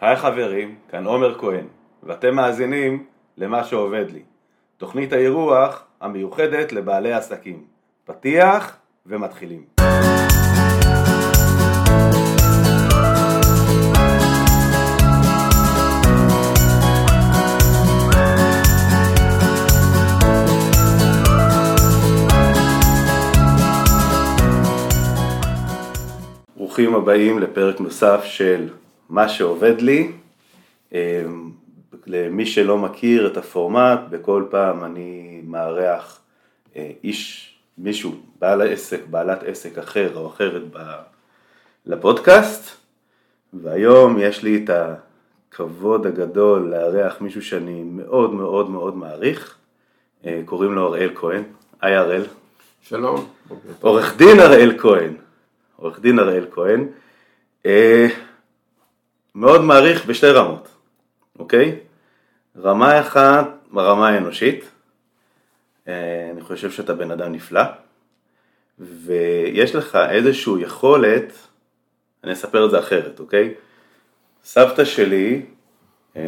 היי חברים, כאן עומר כהן, ואתם מאזינים למה שעובד לי. תוכנית האירוח המיוחדת לבעלי עסקים. פתיח ומתחילים. ברוכים הבאים לפרק נוסף של מה שעובד לי. אמ, למי שלא מכיר את הפורמט, בכל פעם אני מארח אה, איש, מישהו, בעל עסק, בעלת עסק אחר או אחרת לפודקאסט, והיום יש לי את הכבוד הגדול לארח מישהו שאני מאוד מאוד מאוד מעריך, אה, קוראים לו אראל כהן. היי אראל. שלום. עורך דין אראל כהן. עורך דין אראל כהן, אה, מאוד מעריך בשתי רמות, אוקיי? רמה אחת, ברמה האנושית, אה, אני חושב שאתה בן אדם נפלא, ויש לך איזושהי יכולת, אני אספר את זה אחרת, אוקיי? סבתא שלי אה,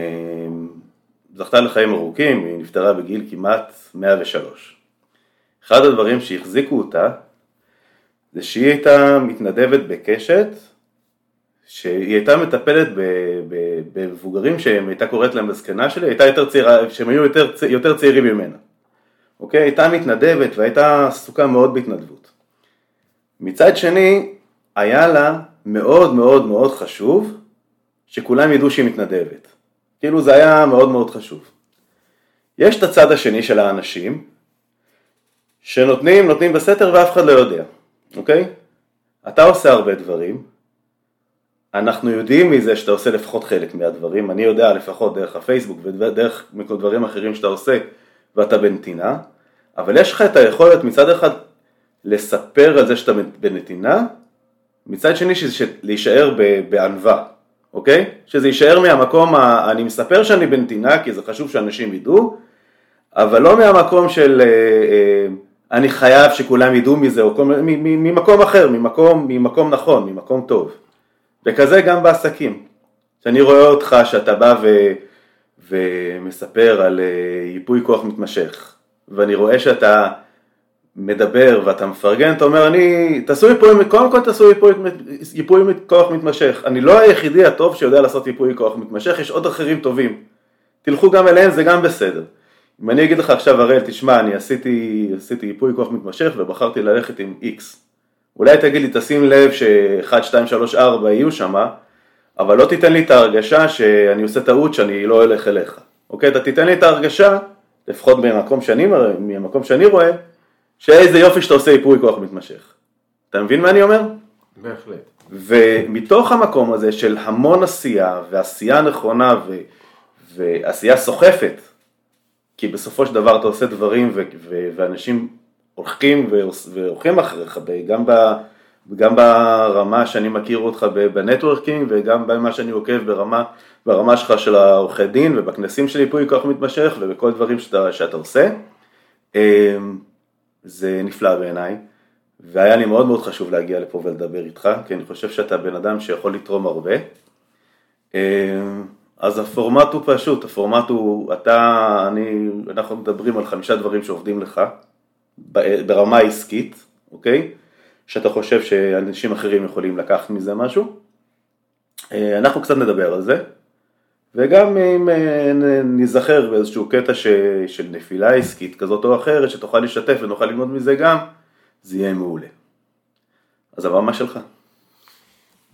זכתה לחיים ארוכים, היא נפטרה בגיל כמעט 103. אחד הדברים שהחזיקו אותה זה שהיא הייתה מתנדבת בקשת, שהיא הייתה מטפלת במבוגרים שהם הייתה קוראת להם בזקנה שלי, הייתה יותר צעירה, שהם היו יותר, יותר צעירים ממנה. אוקיי? הייתה מתנדבת והייתה עסוקה מאוד בהתנדבות. מצד שני, היה לה מאוד מאוד מאוד חשוב שכולם ידעו שהיא מתנדבת. כאילו זה היה מאוד מאוד חשוב. יש את הצד השני של האנשים שנותנים, נותנים בסתר ואף אחד לא יודע. אוקיי? אתה עושה הרבה דברים, אנחנו יודעים מזה שאתה עושה לפחות חלק מהדברים, אני יודע לפחות דרך הפייסבוק ודרך דברים אחרים שאתה עושה ואתה בנתינה, אבל יש לך את היכולת מצד אחד לספר על זה שאתה בנתינה, מצד שני שזה להישאר בענווה, אוקיי? שזה יישאר מהמקום, ה... אני מספר שאני בנתינה כי זה חשוב שאנשים ידעו, אבל לא מהמקום של... אה, אה, אני חייב שכולם ידעו מזה, או כל, ממקום אחר, ממקום, ממקום נכון, ממקום טוב. וכזה גם בעסקים. שאני רואה אותך שאתה בא ו, ומספר על אה, ייפוי כוח מתמשך, ואני רואה שאתה מדבר ואתה מפרגן, אתה אומר, אני, תעשו ייפוי, קודם כל תעשו ייפוי, ייפוי כוח מתמשך. אני לא היחידי הטוב שיודע לעשות ייפוי כוח מתמשך, יש עוד אחרים טובים. תלכו גם אליהם, זה גם בסדר. אם אני אגיד לך עכשיו הראל, תשמע, אני עשיתי, עשיתי ייפוי כוח מתמשך ובחרתי ללכת עם X. אולי תגיד לי, תשים לב ש-1, 2, 3, 4 יהיו שמה, אבל לא תיתן לי את ההרגשה שאני עושה טעות שאני לא אלך אליך. אוקיי? אתה תיתן לי את ההרגשה, לפחות מהמקום שאני, מהמקום שאני רואה, שאיזה יופי שאתה עושה ייפוי כוח מתמשך. אתה מבין מה אני אומר? בהחלט. ומתוך המקום הזה של המון עשייה, ועשייה נכונה, ו... ועשייה סוחפת, כי בסופו של דבר אתה עושה דברים ו- ו- ואנשים הולכים והולכים אחריך, גם, ב- גם ברמה שאני מכיר אותך בנטוורקינג וגם במה שאני עוקב ברמה, ברמה שלך של העורכי דין ובכנסים של ייפוי כוח מתמשך ובכל דברים שאתה, שאתה עושה. אמ, זה נפלא בעיניי והיה לי מאוד מאוד חשוב להגיע לפה ולדבר איתך כי אני חושב שאתה בן אדם שיכול לתרום הרבה. אמ, אז הפורמט הוא פשוט, הפורמט הוא, אתה, אני, אנחנו מדברים על חמישה דברים שעובדים לך ברמה העסקית, אוקיי? שאתה חושב שאנשים אחרים יכולים לקחת מזה משהו. אה, אנחנו קצת נדבר על זה, וגם אם אה, ניזכר באיזשהו קטע ש, של נפילה עסקית כזאת או אחרת, שתוכל להשתתף ונוכל ללמוד מזה גם, זה יהיה מעולה. אז הבמה שלך.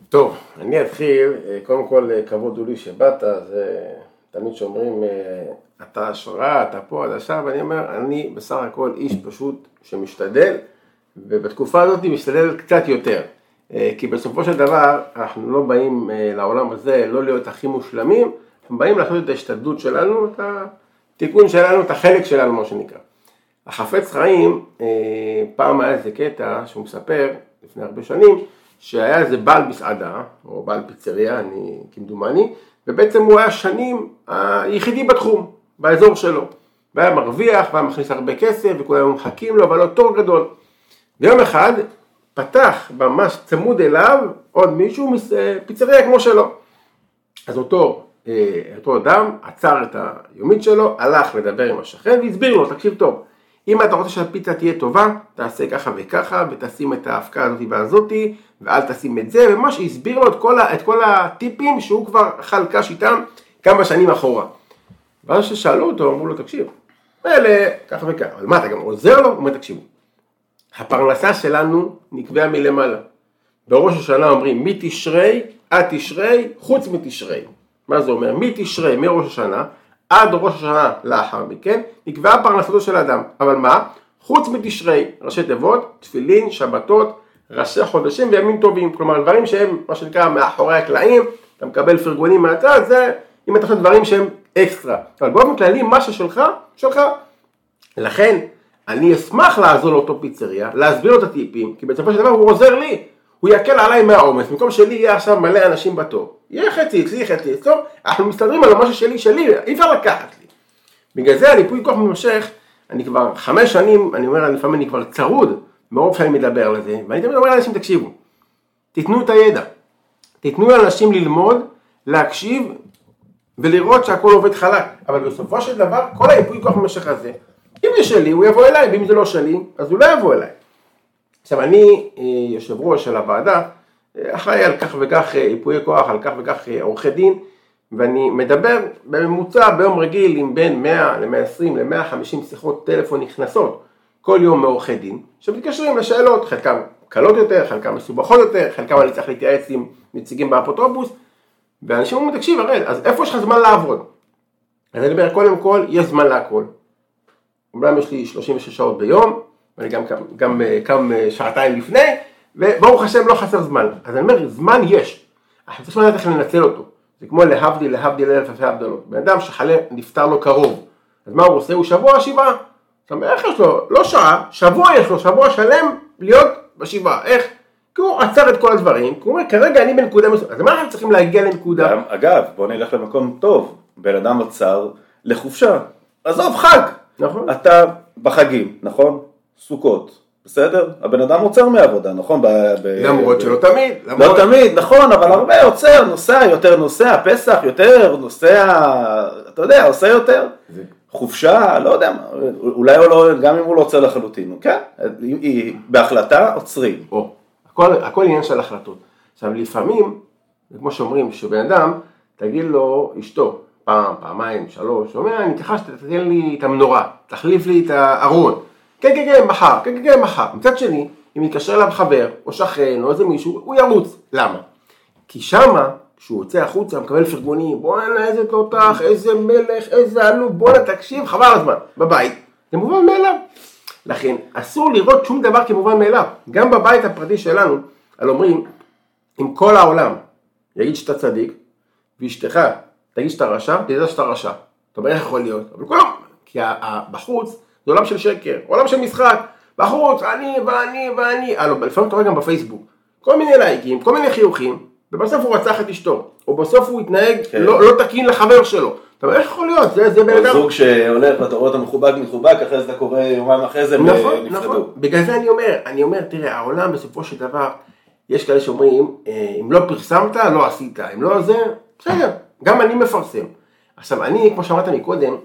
טוב, אני אתחיל, אה, קודם כל כבוד הוא לי שבאת, זה תמיד שאומרים אתה השראה, אתה פה, אתה שם, ואני אומר, אני בסך הכל איש פשוט שמשתדל, ובתקופה הזאת משתדל קצת יותר, כי בסופו של דבר אנחנו לא באים לעולם הזה לא להיות הכי מושלמים, אנחנו באים לעשות את ההשתדלות שלנו, את התיקון שלנו, את החלק שלנו, מה שנקרא. החפץ חיים, פעם היה איזה קטע שהוא מספר, לפני הרבה שנים, שהיה איזה בעל מסעדה, או בעל פיצריה, אני כמדומני, ובעצם הוא היה שנים היחידי בתחום, באזור שלו. והיה מרוויח, והיה מכניס הרבה כסף, וכולם מחכים לו, אבל לא תור גדול. ויום אחד פתח ממש צמוד אליו עוד מישהו פיצריה כמו שלו. אז אותו, אה, אותו אדם עצר את היומית שלו, הלך לדבר עם השכן והסביר לו, תקשיב טוב, אם אתה רוצה שהפיצה תהיה טובה, תעשה ככה וככה, ותשים את האבקה הזאתי והזאתי, ואל תשים את זה, וממש הסביר לו את כל, את כל הטיפים שהוא כבר אכל איתם כמה שנים אחורה. ואז כששאלו אותו, אמרו לו, תקשיב, מילא ככה וככה, אבל מה, אתה גם עוזר לו? הוא אומר, תקשיבו, הפרנסה שלנו נקבעה מלמעלה. בראש השנה אומרים מתשרי עד תשרי חוץ מתשרי. מה זה אומר? מתשרי, מראש השנה, עד ראש השנה לאחר מכן, נקבעה פרנסתו של אדם. אבל מה? חוץ מתשרי, ראשי תיבות, תפילין, שבתות, ראשי חודשים וימים טובים. כלומר, דברים שהם, מה שנקרא, מאחורי הקלעים, אתה מקבל פרגונים מהצד, זה אם אתה חושב דברים שהם אקסטרה. אבל באופן כללי, מה ששלך, שלך. לכן, אני אשמח לעזור לאותו פיצריה, להסביר לו את הטיפים, כי בסופו של דבר הוא עוזר לי. הוא יקל עליי מהעומס, במקום שלי יהיה עכשיו מלא אנשים בתור. יהיה חצי אצלי, חצי אצלו, אנחנו מסתדרים על משהו שלי, שלי, אי אפשר לקחת לי. בגלל זה הליפוי כוח מתמשך, אני כבר חמש שנים, אני אומר, לפעמים אני כבר צרוד, מרוב שאני מדבר על זה, ואני תמיד אומר לאנשים, תקשיבו, תיתנו את הידע, תיתנו לאנשים ללמוד, להקשיב ולראות שהכל עובד חלק, אבל בסופו של דבר, כל היפוי כוח מתמשך הזה, אם זה שלי, הוא יבוא אליי, ואם זה לא שלי, אז הוא לא יבוא אליי. עכשיו אני אה, יושב ראש של הוועדה, אה, אחראי על כך וכך ייפויי אה, כוח, על כך וכך עורכי דין, ואני מדבר בממוצע ביום רגיל עם בין 100 ל-120 ל-150 שיחות טלפון נכנסות כל יום מעורכי דין, שמתקשרים לשאלות, חלקם קלות יותר, חלקם מסובכות יותר, חלקם אני צריך להתייעץ עם נציגים באפוטרופוס, ואנשים אומרים, תקשיב הראל, אז איפה יש לך זמן לעבוד? אז אני אומר, קודם כל, יש זמן להכל. אומנם יש לי 36 שעות ביום, ואני גם, גם, גם אה, קם אה, שעתיים לפני, וברוך השם לא חסר זמן. אז אני אומר, זמן יש, אנחנו צריכים לדעת איך לנצל אותו. זה כמו להבדיל, להבדיל אלף אלפי הבדלות. בן אדם שחלה נפטר לו קרוב, אז מה הוא עושה? הוא שבוע שבעה. אומרת, איך יש לו? לא שעה, שבוע יש לו, שבוע שלם להיות בשבעה. איך? כי הוא עצר את כל הדברים, כי הוא אומר, כרגע אני בנקודה מסוימת. אז מה אנחנו צריכים להגיע לנקודה? אגב, בוא נלך למקום טוב. בן אדם עצר לחופשה. עזוב חג. נכון. אתה בחגים, נכון? סוכות, בסדר? הבן אדם עוצר מעבודה, נכון? למרות שלא תמיד. לא תמיד, נכון, אבל הרבה עוצר, נוסע, יותר נוסע, פסח, יותר נוסע, אתה יודע, עושה יותר. חופשה, לא יודע, אולי לא, גם אם הוא לא עוצר לחלוטין, כן, בהחלטה עוצרים. או, הכל, הכל עניין של החלטות. עכשיו לפעמים, כמו שאומרים, שבן אדם, תגיד לו אשתו, פעם, פעמיים, שלוש, הוא אומר, אני צריכה שתתן לי את המנורה, תחליף לי את הארון. כן, כן, כן, מחר, כן, כן, כן, מחר. מצד שני, אם יתקשר אליו חבר, או שכן, או איזה מישהו, הוא ירוץ. למה? כי שמה, כשהוא יוצא החוצה, הוא מקבל פרגונים, בואנה איזה תותח, איזה מלך, איזה עלוב, בואנה תקשיב, חבל הזמן, בבית. זה מובן מאליו. לכן, אסור לראות שום דבר כמובן מאליו. גם בבית הפרטי שלנו, על אומרים, אם כל העולם יגיד שאתה צדיק, ואשתך תגיד שאתה רשע, תדע שאתה רשע. אתה אומר, איך יכול להיות? אבל כולם, כי בחוץ, זה עולם של שקר, עולם של משחק, בחוץ, אני ואני ואני, הלו, לפעמים אתה רואה גם בפייסבוק, כל מיני לייקים, כל מיני חיוכים, ובסוף הוא רצח את אשתו, או בסוף הוא התנהג כן. לא, לא תקין לחבר שלו. אתה אומר, איך יכול להיות? זה, זה בן אדם... זוג שהולך ואתה רואה אותו מחובק מחובק, אחרי זה אתה קורא יומיים אחרי זה נכון, נכון. בגלל זה אני אומר, אני אומר, תראה, העולם בסופו של דבר, יש כאלה שאומרים, אה, אם לא פרסמת, לא עשית, אם לא זה, בסדר, גם אני מפרסם. עכשיו, אני, כמו שאמרת מקודם,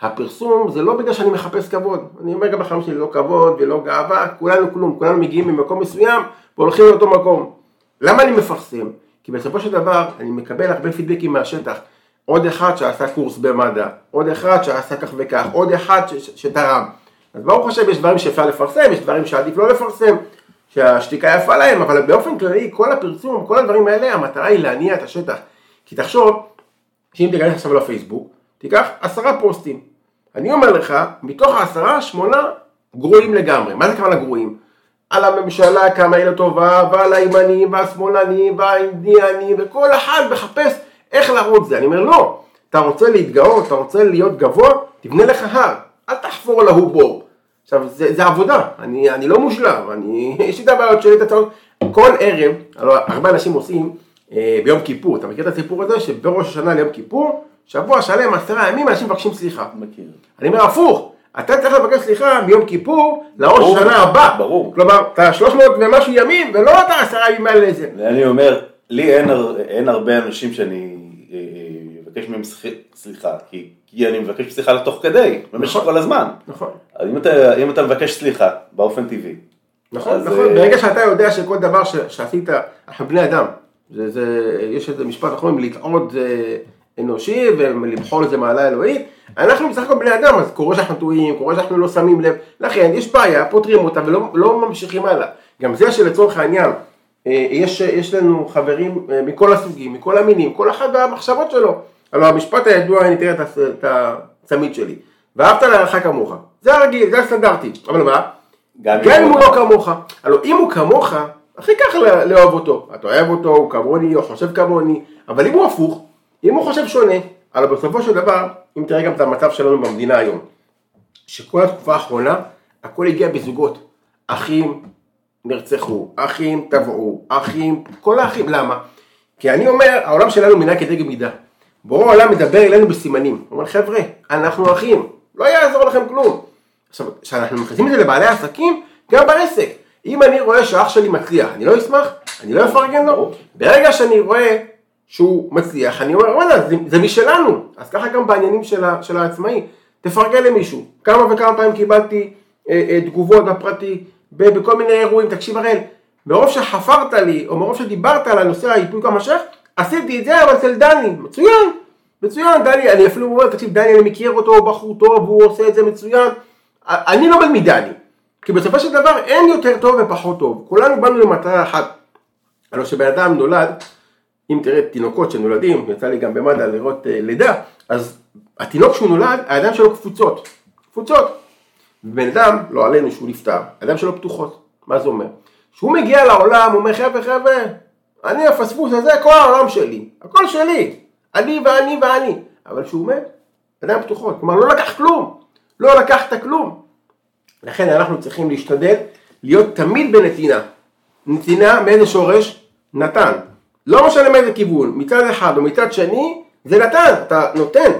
הפרסום זה לא בגלל שאני מחפש כבוד, אני אומר גם בחיים שלי לא כבוד ולא גאווה, כולנו כלום, כולנו מגיעים ממקום מסוים והולכים לאותו מקום. למה אני מפרסם? כי בסופו של דבר אני מקבל הרבה פידבקים מהשטח. עוד אחד שעשה קורס במד"א, עוד אחד שעשה כך וכך, עוד אחד שתרם. אז ברוך השם יש דברים שאפשר לפרסם, יש דברים שעדיף לא לפרסם, שהשתיקה יפה להם, אבל באופן כללי כל הפרסום, כל הדברים האלה, המטרה היא להניע את השטח. כי תחשוב, שאם תיכנס עכשיו לפייסבוק, תיקח עשרה פוסטים, אני אומר לך, מתוך העשרה, שמונה גרועים לגמרי. מה זה כמה גרועים? על הממשלה כמה היא לא טובה, ועל הימנים והשמאלנים והאינדיאנים, וכל אחד מחפש איך להראות זה. אני אומר, לא, אתה רוצה להתגאות, אתה רוצה להיות גבוה, תבנה לך הר, אל תחפור להוא בור. עכשיו, זה, זה עבודה, אני, אני לא מושלם, אני, יש לי את הבעיות שלי, את הצעות. כל ערב, הרבה אנשים עושים אה, ביום כיפור, אתה מכיר את הסיפור הזה שבראש השנה ליום כיפור, שבוע שלם, עשרה ימים, אנשים מבקשים סליחה. מכיר. אני אומר הפוך, אתה צריך לבקש סליחה מיום כיפור לראש השנה הבא. ברור. כלומר, אתה שלוש מאות ומשהו ימים, ולא אתה עשרה ימים האלה לזה. אני אומר, לי אין, אין הרבה אנשים שאני מהם סליחה, כי, כי אני מבקש סליחה לתוך כדי, במשך נכון. כל הזמן. נכון. אז אם אתה, אם אתה מבקש סליחה באופן טבעי, נכון, אז, נכון, אה, ברגע שאתה יודע שכל דבר ש, שעשית, אנחנו בני אדם, זה, זה, יש איזה משפט נכון, לטעות זה אנושי ולבחור לזה מעלה אלוהית, אנחנו בסך הכל בני אדם, אז קורה שאנחנו טועים, קורה שאנחנו לא שמים לב, לכן יש בעיה, פותרים אותה ולא לא ממשיכים הלאה. גם זה שלצורך העניין, אה, יש, יש לנו חברים אה, מכל הסוגים, מכל המינים, כל אחד והמחשבות שלו. הלוא המשפט הידוע, אני תראה את הצ- את הצמיד שלי, ואהבת לרעך כמוך, זה הרגיל, זה הסטנדרטי, אבל מה? גם גם אם הוא לא כמוך, הלוא אם הוא כמוך, הכי קל לאהוב אותו. אתה אוהב אותו, הוא כמוני, הוא חושב כמוני, אבל אם הוא הפוך, אם הוא חושב שונה, הלוא בסופו של דבר, אם תראה גם את המצב שלנו במדינה היום, שכל התקופה האחרונה, הכל הגיע בזוגות. אחים נרצחו, אחים טבעו, אחים, כל האחים, למה? כי אני אומר, העולם שלנו מנהג כדגל מידה. בורא העולם מדבר אלינו בסימנים. הוא אומר, חבר'ה, אנחנו אחים, לא יעזור לכם כלום. עכשיו, כשאנחנו מכניסים את זה לבעלי עסקים, גם בעסק. אם אני רואה שאח שלי מצליח, אני לא אשמח? אני לא אפרגן לו? ברגע שאני רואה שהוא מצליח, אני אומר, וואלה, זה, משלנו. אז ככה גם בעניינים של, של העצמאי. תפרגן למישהו. כמה וכמה פעמים קיבלתי אה, אה, תגובות בפרטי, בכל מיני אירועים, תקשיב הראל, מרוב שחפרת לי, או מרוב שדיברת על הנושא האיפוק המשך, עשיתי את זה, אבל אצל דני, מצוין, מצוין, דני, אני אפילו אומר, תקשיב, דני, אני מכיר אותו, הוא בחור טוב, הוא עושה את זה מצוין, אני לומד מדני, כי בסופו של דבר אין יותר טוב ופחות טוב, כולנו באנו למטרה אחת, הלוא שבן אדם נולד, אם תראה תינוקות שנולדים, יצא לי גם במד"א לראות אה, לידה, אז התינוק שהוא נולד, הידיים שלו קפוצות, קפוצות. בן אדם, לא עלינו שהוא נפטר, הידיים שלו פתוחות. מה זה אומר? כשהוא מגיע לעולם, הוא אומר חבר'ה חבר'ה, אני הפספוס הזה, כל העולם שלי, הכל שלי, אני ואני ואני. אבל כשהוא מת, ידיים פתוחות, כלומר לא לקח כלום, לא לקחת כלום. לכן אנחנו צריכים להשתדל להיות תמיד בנתינה. נתינה מאיזה שורש? נתן. לא משנה מאיזה כיוון, מצד אחד או מצד שני, זה נתן, אתה נותן.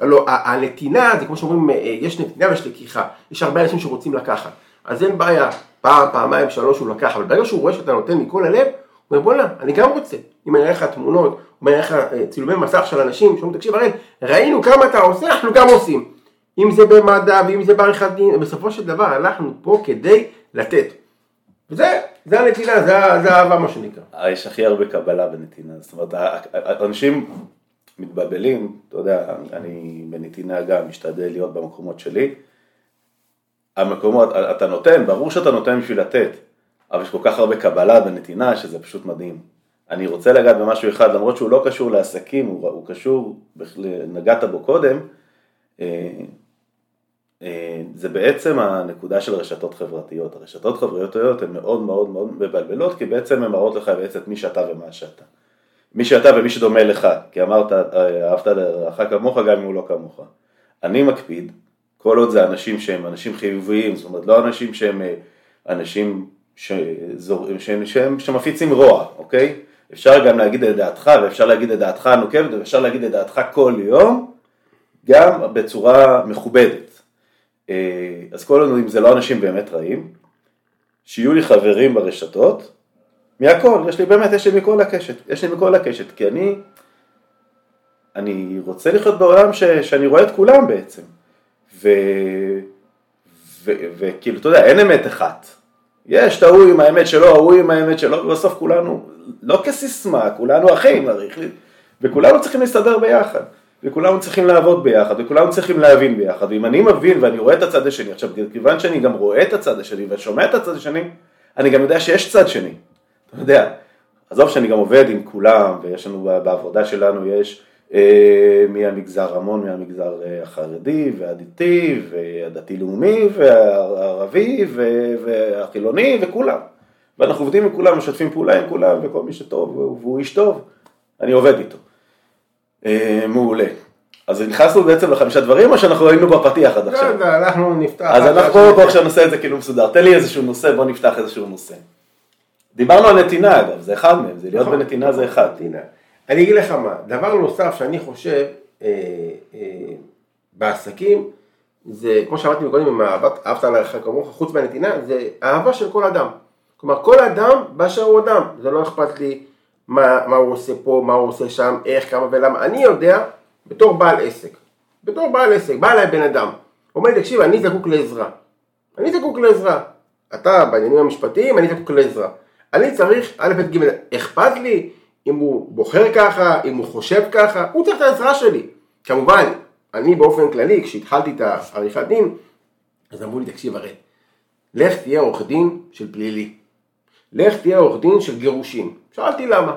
הלוא הנתינה זה כמו שאומרים, אה, יש נתינה ויש לקיחה. יש הרבה אנשים שרוצים לקחת. אז אין בעיה, פעם, פעמיים, שלוש הוא לקח, אבל ברגע שהוא רואה שאתה נותן מכל הלב, אומר בואנה, אני גם רוצה. אם אני אראה לך תמונות, אם אני אראה לך אה, צילומי מסך של אנשים, שאומרים תקשיב הראל, ראינו כמה אתה עושה, אנחנו גם עושים. אם זה במדע ואם זה בעריכת דין, בסופו של דבר אנחנו פה כדי לתת. וזה, זה הנתינה, זה, זה האהבה מה שנקרא. יש הכי הרבה קבלה בנתינה, זאת אומרת, אנשים מתבלבלים, אתה יודע, אני בנתינה גם משתדל להיות במקומות שלי, המקומות, אתה נותן, ברור שאתה נותן בשביל לתת, אבל יש כל כך הרבה קבלה בנתינה שזה פשוט מדהים. אני רוצה לגעת במשהו אחד, למרות שהוא לא קשור לעסקים, הוא, הוא קשור, נגעת בו קודם, אה, אה, זה בעצם הנקודה של רשתות חברתיות. הרשתות חברתיות הן מאוד מאוד מאוד מבלבלות, כי בעצם הן מראות לך בעצם מי שאתה ומה שאתה. מי שאתה ומי שדומה לך, כי אמרת, אה, אהבת לרעך כמוך גם אם הוא לא כמוך. אני מקפיד, כל עוד זה אנשים שהם אנשים חיוביים, זאת אומרת לא אנשים שהם אנשים שזור, שהם, שהם, שמפיצים רוע, אוקיי? אפשר גם להגיד את דעתך, ואפשר להגיד את דעתך הנוקבת, ואפשר להגיד את דעתך כל יום, גם בצורה מכובדת. אה, אז כל עוד אם זה לא אנשים באמת רעים, שיהיו לי חברים ברשתות, מהכל, יש לי באמת, יש לי מכל הקשת, יש לי מכל הקשת, כי אני, אני רוצה לחיות בעולם ש, שאני רואה את כולם בעצם, וכאילו, אתה יודע, אין אמת אחת, יש את ההוא עם האמת שלו, ההוא עם האמת שלו, ובסוף כולנו, לא כסיסמה, כולנו אחים, וכולנו צריכים להסתדר ביחד, וכולנו צריכים לעבוד ביחד, וכולנו צריכים להבין ביחד, ואם אני מבין ואני רואה את הצד השני, עכשיו, כיוון שאני גם רואה את הצד השני ושומע את הצד השני, אני גם יודע שיש צד שני, אתה יודע, עזוב שאני גם עובד עם כולם, ויש לנו בעבודה שלנו, יש מהמגזר המון, מהמגזר אה, החרדי והדתי והדתי-לאומי והערבי והחילוני וכולם. ואנחנו עובדים עם כולם, משתפים פעולה עם כולם, וכל מי שטוב והוא איש טוב, אני עובד איתו. אה, מעולה. אז נכנסנו בעצם לחמישה דברים, או שאנחנו היינו בפתיח עד לא עכשיו? יודע, אנחנו נפתח. אז אנחנו בואו בוא עכשיו נעשה את זה כאילו מסודר. תן לי איזשהו נושא, בוא נפתח איזשהו נושא. דיברנו על נתינה אגב, זה אחד מהם, זה להיות נכון. בנתינה זה אחד. אני אגיד לך מה, דבר נוסף שאני חושב אה, אה, בעסקים, זה כמו שאמרתי קודם עם אהבת אהבת עליך כמוך, חוץ מהנתינה, זה אהבה של כל אדם. כלומר, כל אדם באשר הוא אדם, זה לא אכפת לי מה, מה הוא עושה פה, מה הוא עושה שם, איך, כמה ולמה. אני יודע, בתור בעל עסק, בתור בעל עסק, בא אליי בן אדם, אומר לי, תקשיב, אני זקוק לעזרה. אני זקוק לעזרה. אתה בעניינים המשפטיים, אני זקוק לעזרה. אני צריך א', ב', ג', אכפת לי אם הוא בוחר ככה, אם הוא חושב ככה, הוא צריך את העזרה שלי. כמובן, אני באופן כללי, כשהתחלתי את העריכת דין, אז אמרו לי, תקשיב הרי, לך תהיה עורך דין של פלילי. לך תהיה עורך דין של גירושים. שאלתי למה.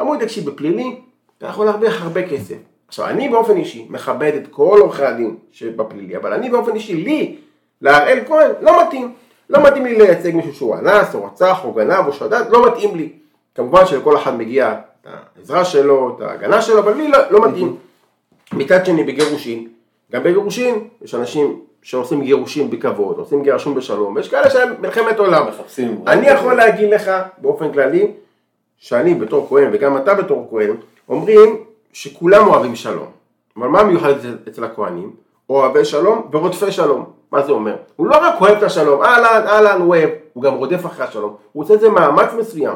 אמרו לי, תקשיב, בפלילי אתה יכול להרוויח הרבה כסף. עכשיו, אני באופן אישי מכבד את כל עורכי הדין שבפלילי, אבל אני באופן אישי, לי, להראל כהן, לא מתאים. לא מתאים לי לייצג מישהו שהוא אנס, או רצח, או גנב, או שדד, לא מתאים לי. כמובן שלכל אחד מגיע את העזרה שלו, את ההגנה שלו, אבל לי לא, לא מתאים. מצד שני, בגירושין, גם בגירושין, יש אנשים שעושים גירושין בכבוד, עושים גירושין בשלום, ויש כאלה שהם מלחמת עולם. מחפשים. אני יכול להגיד לך, באופן כללי, שאני בתור כהן, וגם אתה בתור כהן, אומרים שכולם אוהבים שלום. אבל מה מיוחד אצל, הכהנים? אוהבי שלום ורודפי שלום. מה זה אומר? הוא לא רק אוהב את השלום, אהלן, אהלן, הוא אוהב, הוא גם רודף אחרי השלום. הוא עושה את זה מאמץ מסוים.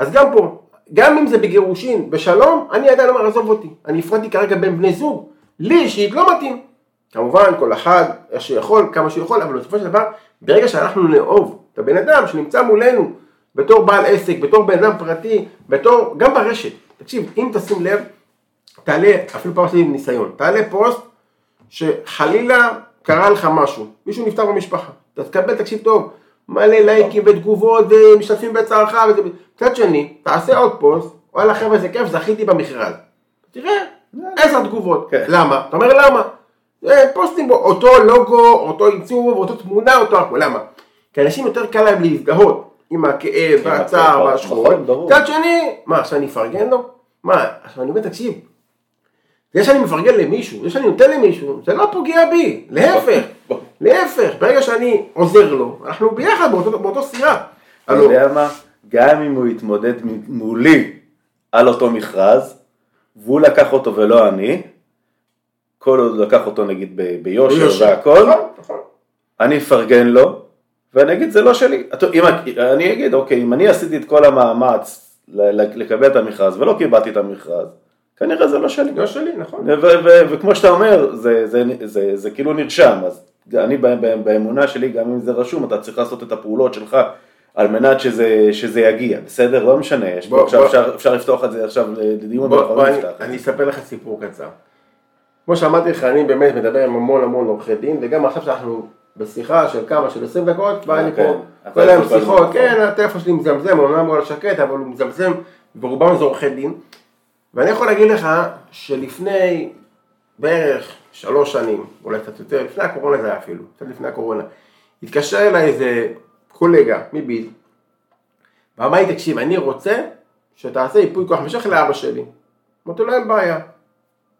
אז גם פה, גם אם זה בגירושין, בשלום, אני עדיין אומר, עזוב אותי. אני הפרדתי כרגע בין בני זוג. לי אישית לא מתאים. כמובן, כל אחד, איך שיכול, כמה שיכול, אבל בסופו של דבר, ברגע שאנחנו נאהוב את הבן אדם שנמצא מולנו, בתור בעל עסק, בתור בן אדם פרטי, בתור, גם ברשת. תקשיב, אם תשים לב, תעלה, אפילו פעם עשיתי ניסיון, תעלה פוסט שחלילה קרה לך משהו, מישהו נפטר במשפחה, אתה תקבל, תקשיב טוב, מלא לייקים ותגובות ומשתתפים בצערך. מצד שני, תעשה עוד פוסט, וואלה חבר'ה זה כיף, זכיתי במכרז. תראה, עשר תגובות. כן. למה? אתה אומר למה? אה, פוסטים בו, אותו לוגו, אותו עיצוב, אותו תמונה, אותו הכל, למה? כי אנשים יותר קל להם להזדהות עם הכאב, והצער והשכול. נכון, ברור. מצד שני, מה, עכשיו אני אפרגן לו? מה, עכשיו אני אומר, תקשיב, זה שאני מפרגן למישהו, זה שאני נותן למישהו, זה לא פוגע בי, להפך, להפך, ברגע שאני עוזר לו, אנחנו ביחד באותו, באותו סירה. אתה יודע מה? גם אם הוא יתמודד מולי על אותו מכרז, והוא לקח אותו ולא אני, כל עוד הוא לקח אותו נגיד ב- ביושר. והכל, נכון, נכון. אני אפרגן לו, ואני אגיד זה לא שלי. אתה- אם, אני אגיד, אוקיי, אם אני עשיתי את כל המאמץ לקבל את המכרז ולא קיבלתי את המכרז, כנראה זה לא שלי. לא שלי, נכון. וכמו שאתה אומר, זה, זה, זה, זה, זה כאילו נרשם, אז אני באמונה שלי, גם אם זה רשום, אתה צריך לעשות את הפעולות שלך על מנת שזה, שזה יגיע, בסדר? לא משנה, יש פה בוא- עכשיו, בוא- אפשר, אפשר לפתוח את זה עכשיו לדיון, בוא, בוא אני. אני אספר לך סיפור קצר. כמו שאמרתי לך, אני באמת מדבר עם המון המון עורכי דין, וגם עכשיו שאנחנו בשיחה של כמה, של 20 דקות, בא לי כן. פה כל היום שיחות. כן, הטלפון שלי מזמזם, אומנם הוא על שקט, אבל הוא מזמזם, ורובם זה עורכי דין. ואני יכול להגיד לך שלפני בערך שלוש שנים, אולי קצת יותר, לפני הקורונה זה היה אפילו, קצת לפני הקורונה, התקשר אליי איזה קולגה מביז, ואמר לי, תקשיב, אני רוצה שתעשה ייפוי כוח משך לאבא שלי. אמרתי לו, אין בעיה.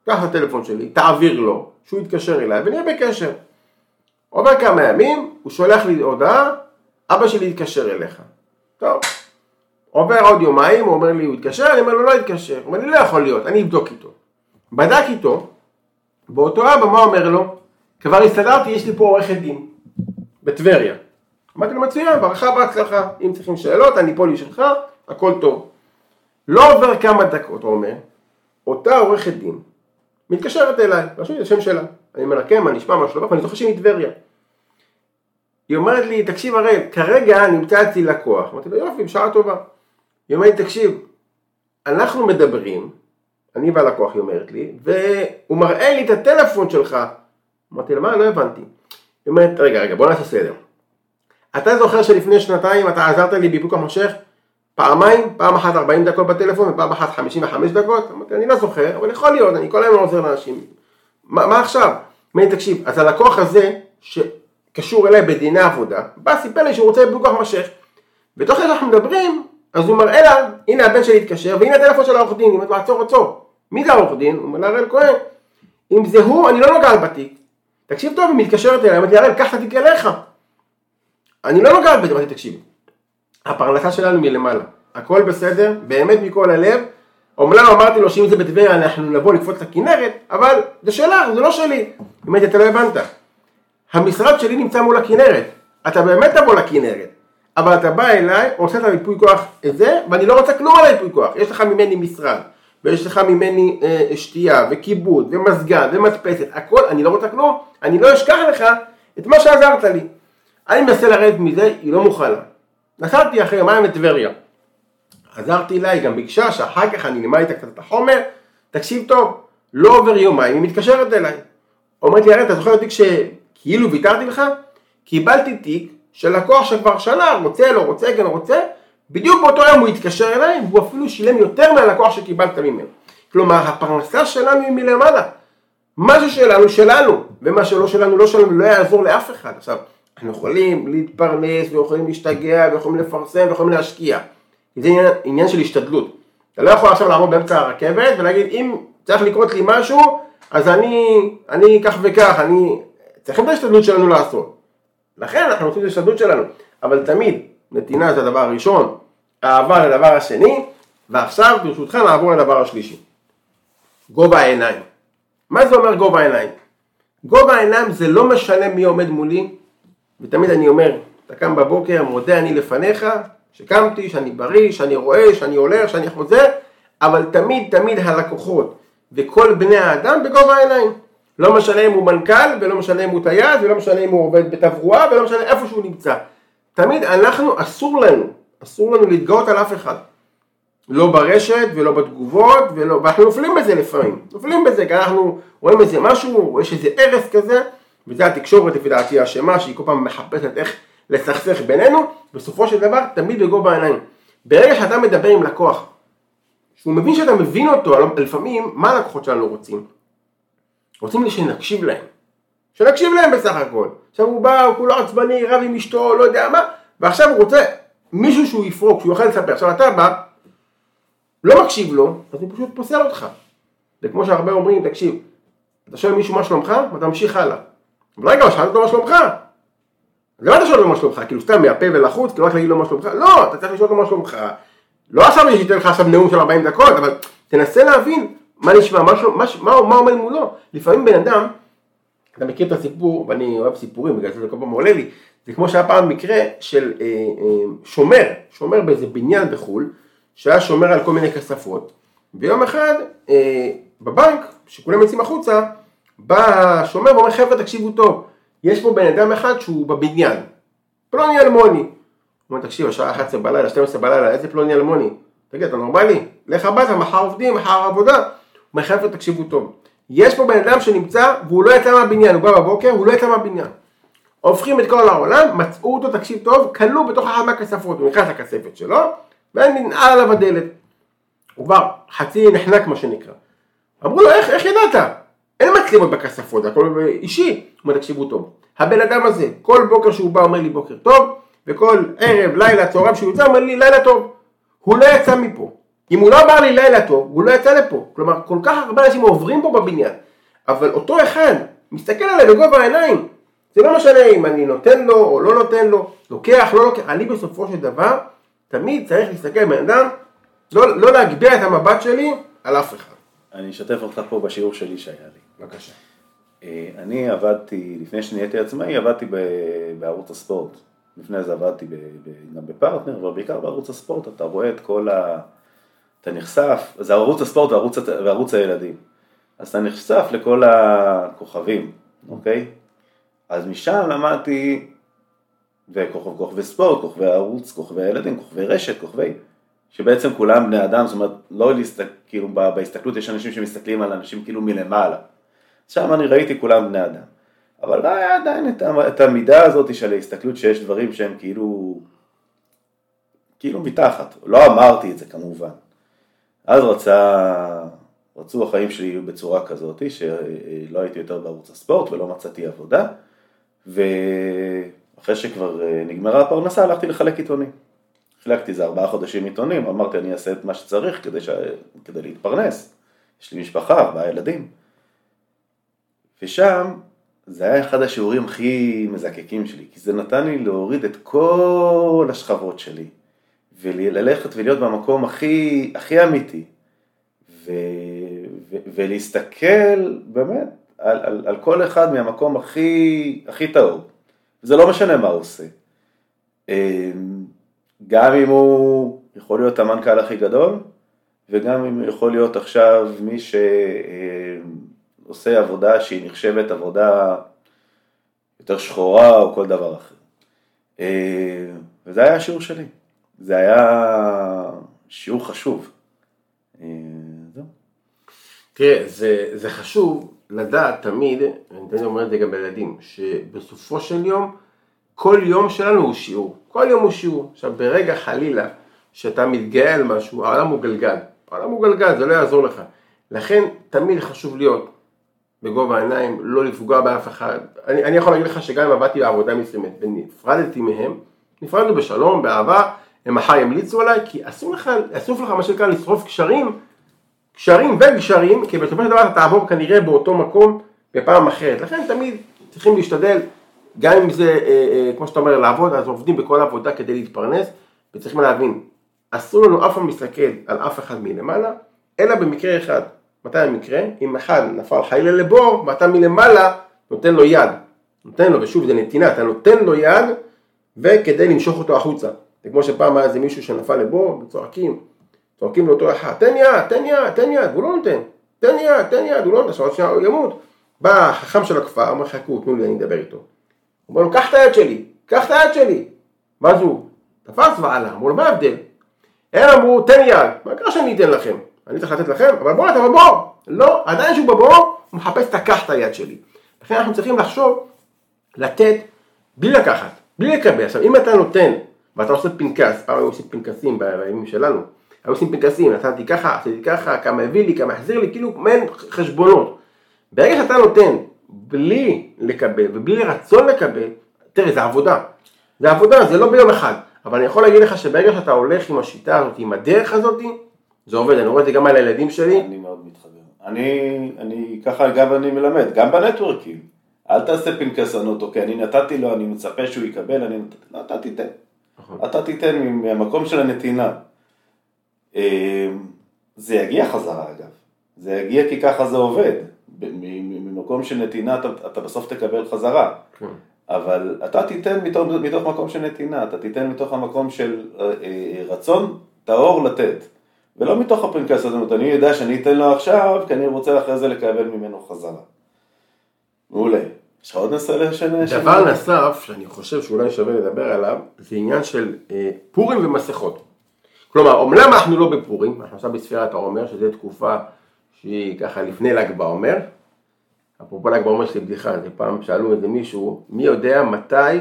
קח את הטלפון שלי, תעביר לו, שהוא יתקשר אליי, ונהיה בקשר. עובר כמה ימים, הוא שולח לי הודעה, אבא שלי יתקשר אליך. טוב. עובר עוד יומיים, הוא אומר לי, הוא יתקשר? אני אומר לו, לא יתקשר. הוא אומר לי, לא יכול להיות, אני אבדוק איתו. בדק איתו, באותו אבא, מה אומר לו? כבר הסתדרתי, יש לי פה עורכת דין, בטבריה. אמרתי לו, מצוין, ברכה בהצלחה, אם צריכים שאלות, אני פה לשלך, הכל טוב. לא עובר כמה דקות, הוא אומר, אותה עורכת דין מתקשרת אליי, רשום לי את השם שלה. אני לה, כן, מה נשמע, מה שלומך, ואני זוכר שהיא מטבריה. היא אומרת לי, תקשיב הראל, כרגע נמצא אצלי לקוח. אמרתי לו, יופי, בשעה טובה. היא אומרת לי, תקשיב, אנחנו מדברים, אני והלקוח, היא אומרת לי, והוא מראה לי את הטלפון שלך. אמרתי לה, מה, לא הבנתי. היא אומרת, רגע, רגע, בוא נעשה סדר. אתה זוכר שלפני שנתיים אתה עזרת לי בייפוי כוח מושך פעמיים, פעם אחת 40 דקות בטלפון ופעם אחת 55 דקות? אמרתי, אני לא זוכר, אבל יכול להיות, אני כל היום לא עוזר לאנשים. מה, מה עכשיו? אומר לי, תקשיב, אז הלקוח הזה, שקשור אליי בדיני עבודה, בא, סיפר לי שהוא רוצה ייפוי כוח מושך. ותוך כדי שאנחנו מדברים, אז הוא מראה לה, הנה הבן שלי התקשר, והנה הטלפון של העורך דין, היא אומרת לו, עצור, עצור. מי זה העורך דין? הוא אומר לה, הראל כהן. אם זה הוא, אני לא נוגע בתיק. תקשיב טוב, היא מתקשרת אליי, אמרתי, הראל, קח את התיק אליך. אני לא נוגעת בזה, אמרתי, תקשיב, הפרנסה שלנו מלמעלה, הכל בסדר, באמת מכל הלב, אומנם אמרתי לו שאם זה בטבריה אנחנו נבוא לקפוץ לכנרת, אבל זה שלך, זה לא שלי. אמרתי, אתה לא הבנת, המשרד שלי נמצא מול הכנרת, אתה באמת תבוא לכנרת, אבל אתה בא אליי, עושה את המיפוי כוח הזה, ואני לא רוצה כלום על המיפוי כוח, יש לך ממני משרד, ויש לך ממני אה, שתייה וכיבוד ומזגן ומדפסת, הכל, אני לא רוצה כלום, אני לא אשכח לך את מה שעזרת לי. אני מנסה לרדת מזה, היא לא מוכנה. נסעתי אחרי יומיים לטבריה. עזרתי לה, היא גם ביקשה שאחר כך אני נלמד איתה קצת את החומר, תקשיב טוב, לא עובר יומיים, היא מתקשרת אליי. אומרת לי, הרי אתה זוכר אותי כשכאילו ויתרתי לך? קיבלתי תיק של לקוח שכבר שנה רוצה, לא רוצה, כן רוצה, בדיוק באותו יום הוא התקשר אליי, והוא אפילו שילם יותר מהלקוח שקיבלת ממנו. כלומר, הפרנסה שלנו היא מלמעלה. מה ששלנו, שלנו, ומה שלא שלנו, לא שלנו, לא יעזור לאף אחד. עכשיו, אנחנו יכולים להתפרנס, ויכולים להשתגע, ויכולים לפרסם, ויכולים להשקיע. זה עניין, עניין של השתדלות. אתה לא יכול עכשיו לעמוד באמצע הרכבת ולהגיד, אם צריך לקרות לי משהו, אז אני, אני כך וכך, אני... צריכים את ההשתדלות שלנו לעשות. לכן אנחנו עושים את ההשתדלות שלנו. אבל תמיד, נתינה זה הדבר הראשון, אהבה זה הדבר השני, ועכשיו ברשותך נעבור לדבר השלישי. גובה העיניים. מה זה אומר גובה העיניים? גובה העיניים זה לא משנה מי עומד מולי, ותמיד אני אומר, אתה קם בבוקר, מודה אני לפניך, שקמתי, שאני בריא, שאני רואה, שאני הולך, שאני חוזר, אבל תמיד תמיד הלקוחות וכל בני האדם בגובה העיניים. לא משנה אם הוא מנכ"ל, ולא משנה אם הוא טייס, ולא משנה אם הוא עובד בתברואה, ולא משנה איפה שהוא נמצא. תמיד אנחנו, אסור לנו, אסור לנו להתגאות על אף אחד. לא ברשת ולא בתגובות, ולא, ואנחנו נופלים בזה לפעמים, נופלים בזה, כי אנחנו רואים איזה משהו, יש איזה הרס כזה, וזה התקשורת לפי דעתי אשמה, שהיא כל פעם מחפשת איך לסכסך בינינו, בסופו של דבר תמיד בגובה העיניים. ברגע שאתה מדבר עם לקוח, שהוא מבין שאתה מבין אותו, לפעמים, מה הלקוחות שלנו רוצים? רוצים שנקשיב להם. שנקשיב להם בסך הכל. עכשיו הוא בא, הוא כולו עצבני, רב עם אשתו, לא יודע מה, ועכשיו הוא רוצה מישהו שהוא יפרוק, שהוא יוכל לספר. עכשיו אתה בא, לא מקשיב לו, אז הוא פשוט פוסל אותך. זה כמו שהרבה אומרים, תקשיב, אתה שואל מישהו מה שלומך, ואתה ממשיך הלאה. אבל רגע, שאלת אותו מה שלומך. למה אתה שואל אותו מה שלומך? כאילו סתם מהפה ולחוץ, כאילו רק להגיד לו מה שלומך? לא, אתה צריך לשאול אותו מה שלומך. לא עכשיו אני אתן לך עכשיו נאום של 40 דקות, אבל תנסה להבין מה נשמע, מה, מה, מה, מה עומד מולו. לפעמים בן אדם, אתה מכיר את הסיפור, ואני אוהב סיפורים, בגלל זה כל פעם עולה לי, זה כמו שהיה פעם מקרה של אה, אה, שומר, שומר באיזה בניין בחו"ל, שהיה שומר על כל מיני כספות, ויום אחד אה, בבנק, שכולם יוצאים החוצה, בא השומר ואומר חבר'ה תקשיבו טוב, יש פה בן אדם אחד שהוא בבניין, פלוני אלמוני. הוא אומר תקשיב השעה 11 בלילה, 12 בלילה, איזה פלוני אלמוני? תגיד אתה נורמלי? לך הביתה, מחר עובדים, מחר עבודה. הוא אומר חבר'ה תקשיבו טוב, יש פה בן אדם שנמצא והוא לא יצא מהבניין, הוא בא בבוקר, הוא לא יצא מהבניין. הופכים את כל העולם, מצאו אותו, תקשיב טוב, כלוא בתוך אחת מהכספות, הוא נכנס לכספת שלו, וננעל עליו הדלת. הוא כבר חצי נחנק מה שנקרא. אמרו לו, איך, איך ידעת? אין מצלמות בכספות, הכל אישי. הוא אומר, תקשיבו טוב, הבן אדם הזה, כל בוקר שהוא בא אומר לי בוקר טוב, וכל ערב, לילה, צהריים שהוא יוצא, אומר לי לילה טוב. הוא לא יצא מפה. אם הוא לא אמר לי לילה טוב, הוא לא יצא לפה. כלומר, כל כך הרבה אנשים עוברים פה בבניין. אבל אותו אחד מסתכל עליי בגובה העיניים. זה לא משנה אם אני נותן לו או לא נותן לו, לוקח, לא לוקח. אני בסופו של דבר, תמיד צריך להסתכל בן אדם, לא, לא להגביה את המבט שלי על אף אחד. אני אשתף אותך פה בשיעור שלי שהיה לי. בבקשה. אה, אני עבדתי, לפני שנהייתי עצמאי, עבדתי בערוץ הספורט. לפני זה עבדתי גם בפרטנר, אבל בעיקר בערוץ הספורט אתה רואה את כל ה... אתה נחשף, זה ערוץ הספורט וערוץ, וערוץ הילדים. אז אתה נחשף לכל הכוכבים, אוקיי? אז משם למדתי, וכוכב כוכבי ספורט, כוכבי ערוץ, כוכבי הילדים, כוכבי רשת, כוכבי... שבעצם כולם בני אדם, זאת אומרת, לא להסתכל, כאילו בהסתכלות יש אנשים שמסתכלים על אנשים כאילו מלמעלה. שם אני ראיתי כולם בני אדם. אבל לא היה עדיין את, את המידה הזאת של ההסתכלות שיש דברים שהם כאילו, כאילו מתחת. לא אמרתי את זה כמובן. אז רצה, רצו החיים שלי יהיו בצורה כזאת, שלא הייתי יותר בערוץ הספורט ולא מצאתי עבודה, ואחרי שכבר נגמרה הפרנסה הלכתי לחלק עיתונים. חילקתי איזה ארבעה חודשים עיתונים, אמרתי אני אעשה את מה שצריך כדי, ש... כדי להתפרנס. יש לי משפחה, ארבעה ילדים. ושם זה היה אחד השיעורים הכי מזקקים שלי, כי זה נתן לי להוריד את כל השכבות שלי, וללכת ולהיות במקום הכי, הכי אמיתי, ו... ו... ולהסתכל באמת על, על, על כל אחד מהמקום הכי, הכי טהור. זה לא משנה מה הוא עושה. אמ, גם אם הוא יכול להיות המנכ"ל הכי גדול, וגם אם יכול להיות עכשיו מי שעושה עבודה שהיא נחשבת עבודה יותר שחורה או כל דבר אחר. וזה היה השיעור שלי, זה היה שיעור חשוב. תראה, זה, זה חשוב לדעת תמיד, אני תמיד אומר את זה גם לילדים, שבסופו של יום, כל יום שלנו הוא שיעור. כל יום הוא שיעור. עכשיו, ברגע חלילה שאתה מתגאה על משהו, העולם הוא גלגל. העולם הוא גלגל, זה לא יעזור לך. לכן, תמיד חשוב להיות בגובה העיניים, לא לפגוע באף אחד. אני, אני יכול להגיד לך שגם אם עבדתי בעבודה מסוימת ונפרדתי מהם, נפרדנו בשלום, באהבה, הם מחר ימליצו עליי, כי אסור לך, אסור לך מה שנקרא לשרוף קשרים קשרים וגשרים, כי בסופו של דבר אתה תעבור כנראה באותו מקום בפעם אחרת. לכן תמיד צריכים להשתדל, גם אם זה, אה, אה, כמו שאתה אומר, לעבוד, אז עובדים בכל עבודה כדי להתפרנס, וצריכים להבין, אסור לנו אף פעם להסתכל על אף אחד מלמעלה, אלא במקרה אחד. מתי המקרה? אם אחד נפל חיילה לבור, ואתה מלמעלה נותן לו יד. נותן לו, ושוב זה נתינה, אתה נותן לו יד, וכדי למשוך אותו החוצה. זה כמו שפעם היה איזה מישהו שנפל לבור, וצועקים, צועקים לאותו אחד, תן יד, תן יד, תן יד, והוא לא נותן, תן יד, תן יד, הוא לא נותן, עכשיו הוא ימות. בא החכם של הכפר, אומר חכו, תנו לי, אני אדבר איתו. הוא אומר לו, קח את היד שלי, קח את היד שלי. זה הוא? תפס ועלה, אמרו לו, מה ההבדל? הם אמרו, תן יד, מה קרה שאני אתן לכם? אני צריך לתת לכם, אבל בוא, אתה בבור. לא, עדיין שהוא בבור, הוא מחפש, את היד שלי. לכן אנחנו צריכים לחשוב, לתת, בלי לקחת, בלי לקבל. עכשיו, אם אתה נותן, ואתה עושה פנקס, פעם היו עושים פנקסים בימים שלנו, היו עושים פנקסים, נתתי ככה, עשיתי ככה, כמה הביא לי, כמה החזיר לי, כאילו מעין חשבונות. ברגע שאתה נותן בלי לקבל ובלי רצון לקבל, תראה, זה עבודה. זה עבודה, זה לא ביום אחד. אבל אני יכול להגיד לך שברגע שאתה הולך עם השיטה הזאת, עם הדרך הזאת, זה עובד, אני רואה את זה גם על הילדים שלי. אני מאוד מתחבר. אני, אני ככה אגב אני מלמד, גם בנטוורקים. אל תעשה פנקסנות, אוקיי, אני נתתי לו, אני מצפה שהוא יקבל, אני נתתי, לא, אתה תיתן. נכון. אתה תיתן מהמקום של הנתינה. אמ, זה יגיע חזרה אגב, זה יגיע כי ככה זה עובד, ממקום של נתינה אתה, אתה בסוף תקבל חזרה, כן. אבל אתה תיתן מתוך, מתוך מקום של נתינה, אתה תיתן מתוך המקום של אה, אה, רצון טהור לתת, ולא מתוך הפנקס הזאת, אני יודע שאני אתן לו עכשיו, כי אני רוצה אחרי זה לקבל ממנו חזרה. מעולה. יש לך עוד נושא לשנה? דבר נוסף שאני חושב שאולי שווה לדבר עליו, זה עניין של אה, פורים ומסכות. כלומר, אומנם אנחנו לא בפורים, אנחנו עכשיו בספירת העומר, שזו תקופה שהיא ככה לפני ל"ג בעומר. אפרופו ל"ג בעומר יש לי בדיחה, זה פעם שאלו איזה מישהו, מי יודע מתי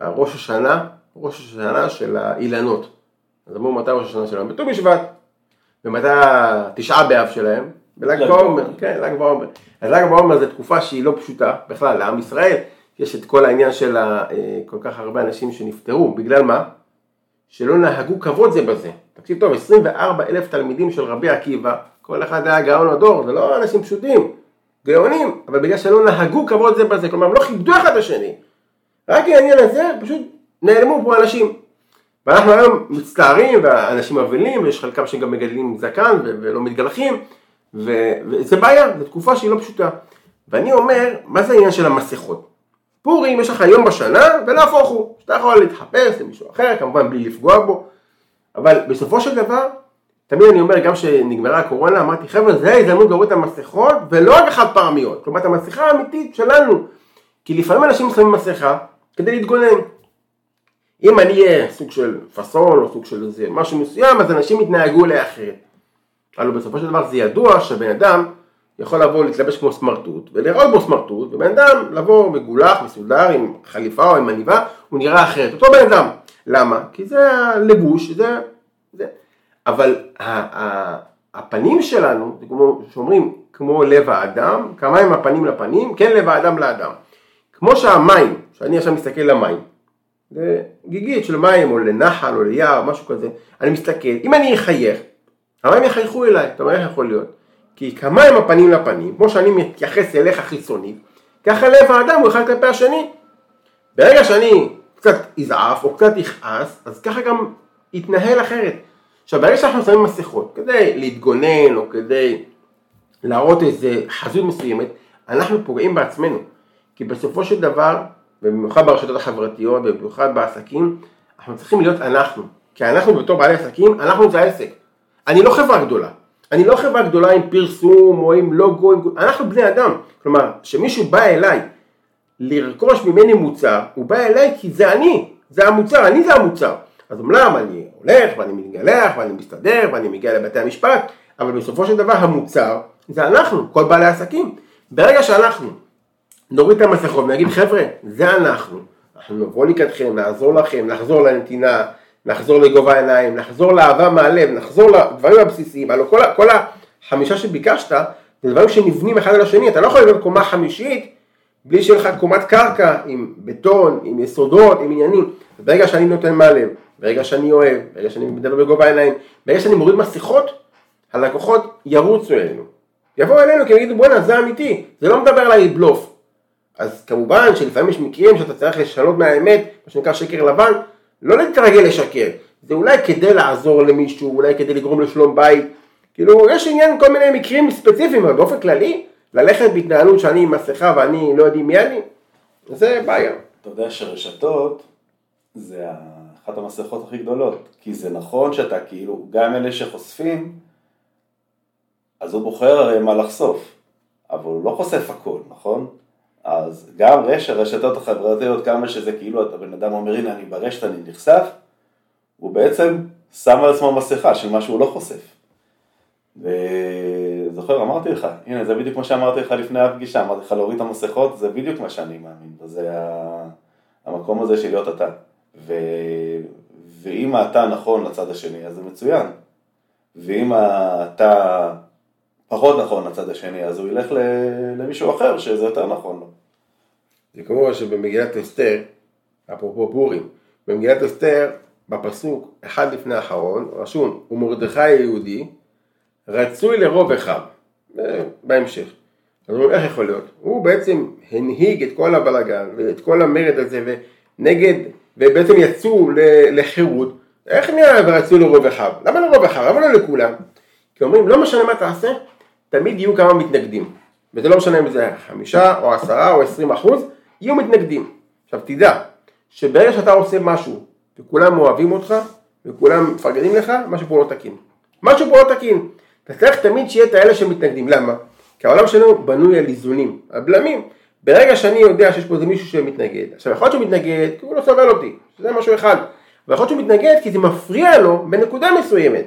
ראש השנה, ראש השנה של האילנות. אז אמרו מתי ראש השנה שלהם? בט"ו בשבט. ומתי התשעה באב שלהם? בל"ג בעומר, כן, ל"ג בעומר. אז ל"ג בעומר זו תקופה שהיא לא פשוטה בכלל לעם ישראל, יש את כל העניין של אה, כל כך הרבה אנשים שנפטרו, בגלל מה? שלא נהגו כבוד זה בזה. תקשיב טוב, 24 אלף תלמידים של רבי עקיבא, כל אחד היה גאון הדור, זה לא אנשים פשוטים, גאונים, אבל בגלל שלא נהגו כבוד זה בזה, כלומר הם לא כיבדו אחד את השני. רק העניין הזה, פשוט נעלמו פה אנשים. ואנחנו היום מצטערים, ואנשים אבלים, ויש חלקם שגם מגדלים זקן ולא מתגלחים, וזה בעיה, זו תקופה שהיא לא פשוטה. ואני אומר, מה זה העניין של המסכות? פורים יש לך יום בשנה ולהפוך הוא, שאתה יכול להתחפש למישהו אחר, כמובן בלי לפגוע בו, אבל בסופו של דבר, תמיד אני אומר, גם כשנגמרה הקורונה, אמרתי חבר'ה זה ההזדמנות להוריד את המסכות ולא רק החד פעמיות, כלומר את המסכה האמיתית שלנו, כי לפעמים אנשים שמים מסכה כדי להתגונן. אם אני אהיה סוג של פאסון או סוג של איזה משהו מסוים, אז אנשים יתנהגו אליה אחרת. אבל בסופו של דבר זה ידוע שבן אדם יכול לבוא להתלבש כמו סמרטוט ולראות בו סמרטוט ובן אדם לבוא מגולח, מסודר עם חליפה או עם עניבה הוא נראה אחרת, אותו בן אדם. למה? כי זה הלבוש, זה... זה. אבל הפנים שלנו, זה כמו שאומרים, כמו לב האדם, כמה הם הפנים לפנים, כן לב האדם לאדם. כמו שהמים, שאני עכשיו מסתכל למים, זה גיגית של מים או לנחל או ליער, משהו כזה, אני מסתכל, אם אני אחייך, המים יחייכו אליי, אתה אומר איך יכול להיות? כי כמה הם הפנים לפנים, כמו שאני מתייחס אליך חיצונית, ככה לב האדם הוא אחד כלפי השני. ברגע שאני קצת יזעף או קצת יכעס, אז ככה גם יתנהל אחרת. עכשיו ברגע שאנחנו שמים מסכות, כדי להתגונן או כדי להראות איזה חזות מסוימת, אנחנו פוגעים בעצמנו. כי בסופו של דבר, ובמיוחד ברשתות החברתיות ובמיוחד בעסקים, אנחנו צריכים להיות אנחנו. כי אנחנו בתור בעלי עסקים, אנחנו זה העסק. אני לא חברה גדולה. אני לא חברה גדולה עם פרסום או עם לוגו, עם... אנחנו בני אדם. כלומר, כשמישהו בא אליי לרכוש ממני מוצר, הוא בא אליי כי זה אני, זה המוצר, אני זה המוצר. אז אומנם אני הולך ואני מתגלח ואני מסתדר ואני מגיע לבתי המשפט, אבל בסופו של דבר המוצר זה אנחנו, כל בעלי העסקים. ברגע שאנחנו נוריד את המסכות ונגיד חבר'ה, זה אנחנו, אנחנו נבוא לקראתכם, נעזור לכם, נחזור לנתינה, נחזור לגובה העיניים, נחזור לאהבה מהלב, נחזור לדברים הבסיסיים, הלוא כל, כל החמישה שביקשת, זה דברים שנבנים אחד על השני, אתה לא יכול לבנות קומה חמישית בלי שיהיה לך קומת קרקע עם בטון, עם יסודות, עם עניינים. ברגע שאני נותן מהלב, ברגע שאני אוהב, ברגע שאני מדבר בגובה העיניים, ברגע שאני מוריד מסכות, הלקוחות ירוצו אלינו. יבואו אלינו כי יגידו בואנה זה אמיתי, זה לא מדבר עליי בלוף. אז כמובן שלפעמים יש מקרים שאתה צריך לשנות מהאמת, מה שנקרא שקר לבן, לא להתרגל לשקר, זה אולי כדי לעזור למישהו, אולי כדי לגרום לשלום בית, כאילו יש עניין כל מיני מקרים ספציפיים, אבל באופן כללי, ללכת בהתנהלות שאני עם מסכה ואני לא יודעים מי אני, זה בעיה. אתה יודע שרשתות זה אחת המסכות הכי גדולות, כי זה נכון שאתה כאילו, גם אלה שחושפים, אז הוא בוחר הרי מה לחשוף, אבל הוא לא חושף הכל, נכון? אז גם רשת, הרשתות החברתיות, כמה שזה כאילו, אתה בן אדם אומר, הנה אני ברשת, אני נחשף, הוא בעצם שם על עצמו מסכה של מה שהוא לא חושף. וזוכר, אמרתי לך, הנה זה בדיוק מה שאמרתי לך לפני הפגישה, אמרתי לך להוריד את המסכות, זה בדיוק מה שאני מאמין, וזה המקום הזה של להיות אתה. ו... ואם אתה נכון לצד השני, אז זה מצוין. ואם אתה פחות נכון לצד השני, אז הוא ילך למישהו אחר שזה יותר נכון לו. זה כמו שבמגילת אסתר, אפרופו פורים, במגילת אסתר, בפסוק אחד לפני האחרון, רשום, ומרדכי היהודי, רצוי לרוב אחיו, בהמשך. אז אומרים, איך יכול להיות? הוא בעצם הנהיג את כל הבלגן ואת כל המרד הזה ונגד, ובעצם יצאו לחירות, איך נראה ורצוי לרוב אחיו? למה לרוב אחיו? למה לא לכולם? כי אומרים, לא משנה מה תעשה, תמיד יהיו כמה מתנגדים. וזה לא משנה אם זה חמישה או עשרה או עשרים אחוז, יהיו מתנגדים. עכשיו תדע, שברגע שאתה עושה משהו וכולם אוהבים אותך וכולם מפרגנים לך, משהו פה לא תקין. משהו פה לא תקין. אתה צריך תמיד שיהיה את האלה שמתנגדים. למה? כי העולם שלנו בנוי על איזונים, על בלמים. ברגע שאני יודע שיש פה איזה מישהו שמתנגד, עכשיו יכול להיות שהוא מתנגד כי הוא לא סובל אותי, שזה משהו אחד, ויכול להיות שהוא מתנגד כי זה מפריע לו בנקודה מסוימת,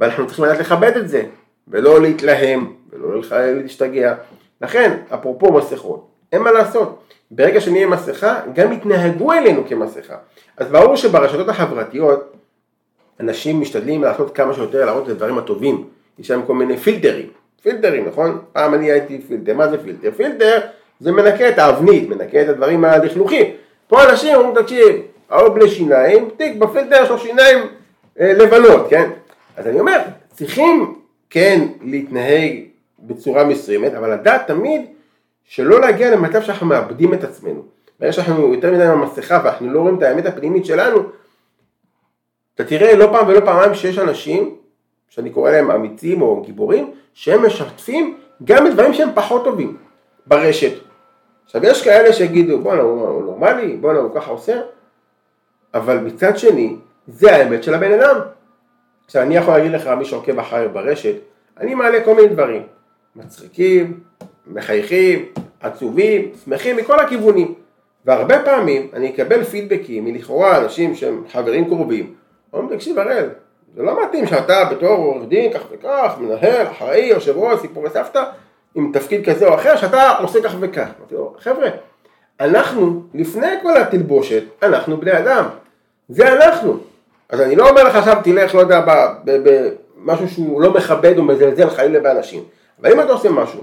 ואנחנו צריכים לדעת לכבד את זה, ולא להתלהם, ולא להשתגע. לכן, אפרופו מסכות, אין מה לעשות, ברגע שנהיה מסכה, גם יתנהגו אלינו כמסכה. אז ברור שברשתות החברתיות, אנשים משתדלים לעשות כמה שיותר, להראות את הדברים הטובים, יש להם כל מיני פילטרים, פילטרים, נכון? פעם אני הייתי פילטר, מה זה פילטר? פילטר זה מנקה את האבנית, מנקה את הדברים הלכלוכים. פה אנשים אומרים, תקשיב, ההוא בלי שיניים, תיק בפילטר יש לו שיניים אה, לבנות, כן? אז אני אומר, צריכים כן להתנהג בצורה מסוימת, אבל לדעת תמיד שלא להגיע למצב שאנחנו מאבדים את עצמנו. ברגע שאנחנו יותר מדי עם המסכה ואנחנו לא רואים את האמת הפנימית שלנו, אתה תראה לא פעם ולא פעמיים שיש אנשים, שאני קורא להם אמיצים או גיבורים, שהם משתפים גם בדברים שהם פחות טובים ברשת. עכשיו יש כאלה שיגידו בואנה הוא נורמלי, בואנה הוא ככה עושה, אבל מצד שני זה האמת של הבן אדם. עכשיו אני יכול להגיד לך מי שעוקב אחריי ברשת, אני מעלה כל מיני דברים, מצחיקים, מחייכים, עצובים, שמחים מכל הכיוונים. והרבה פעמים אני אקבל פידבקים מלכאורה אנשים שהם חברים קרובים, אומרים תקשיב הראל, זה לא מתאים שאתה בתור עורך דין כך וכך, מנהל, אחראי, יושב ראש, סיפורי סבתא, עם תפקיד כזה או אחר, שאתה עושה כך וכך. אמרתי לו, חבר'ה, אנחנו, לפני כל התלבושת, אנחנו בני אדם. זה אנחנו. אז אני לא אומר לך עכשיו תלך, לא יודע, במשהו שהוא לא מכבד או מזלזל חלילה באנשים. אבל אם אתה עושה משהו,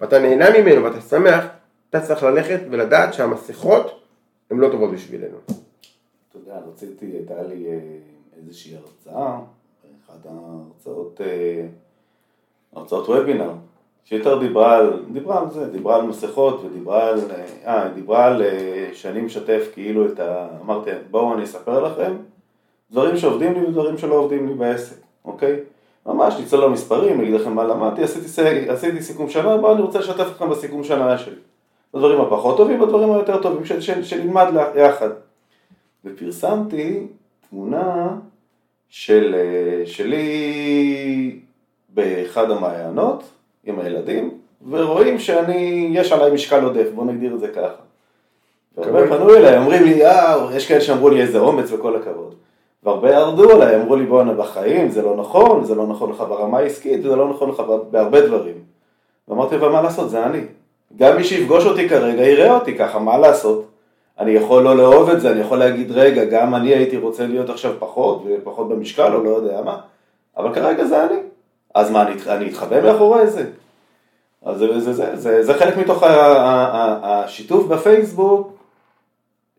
ואתה נהנה ממנו ואתה שמח, אתה צריך ללכת ולדעת שהמסכות הן לא טובות בשבילנו. אתה יודע, רציתי, הייתה לי אה, איזושהי הרצאה, אחת ההרצאות, אה, הרצאות וובינר, שיותר דיברה על, דיברה על זה, דיברה על מסכות ודיברה על, אה, דיברה על שאני משתף כאילו את ה... אמרתי, בואו אני אספר לכם דברים שעובדים לי ודברים שלא עובדים לי בעסק, אוקיי? ממש לצלול למספרים, להגיד לכם מה למדתי, עשיתי, עשיתי סיכום שנה, בואו אני רוצה לשתף אתכם בסיכום שנה שלי. הדברים הפחות טובים והדברים היותר טובים של, של, שנלמד יחד. ופרסמתי תמונה של, אה, שלי באחד המעיינות עם הילדים, ורואים שאני, יש עליי משקל עודף, בוא נגדיר את זה ככה. והרבה פנו אליי, אומרים לי, יאו, יש כאלה שאמרו לי איזה אומץ וכל הכבוד. והרבה ירדו עליי, אמרו לי בואנה בחיים, זה לא נכון, זה לא נכון לך ברמה העסקית, וזה לא נכון לך בהרבה דברים. ואמרתי, אבל מה לעשות, זה אני. גם מי שיפגוש אותי כרגע יראה אותי ככה, מה לעשות? אני יכול לא לאהוב את זה, אני יכול להגיד, רגע, גם אני הייתי רוצה להיות עכשיו פחות, ופחות במשקל, או לא יודע מה, אבל כרגע זה אני. אז מה, אני, אני אתחבא מאחורי זה? אז זה, זה, זה, זה, זה חלק מתוך השיתוף בפייסבוק,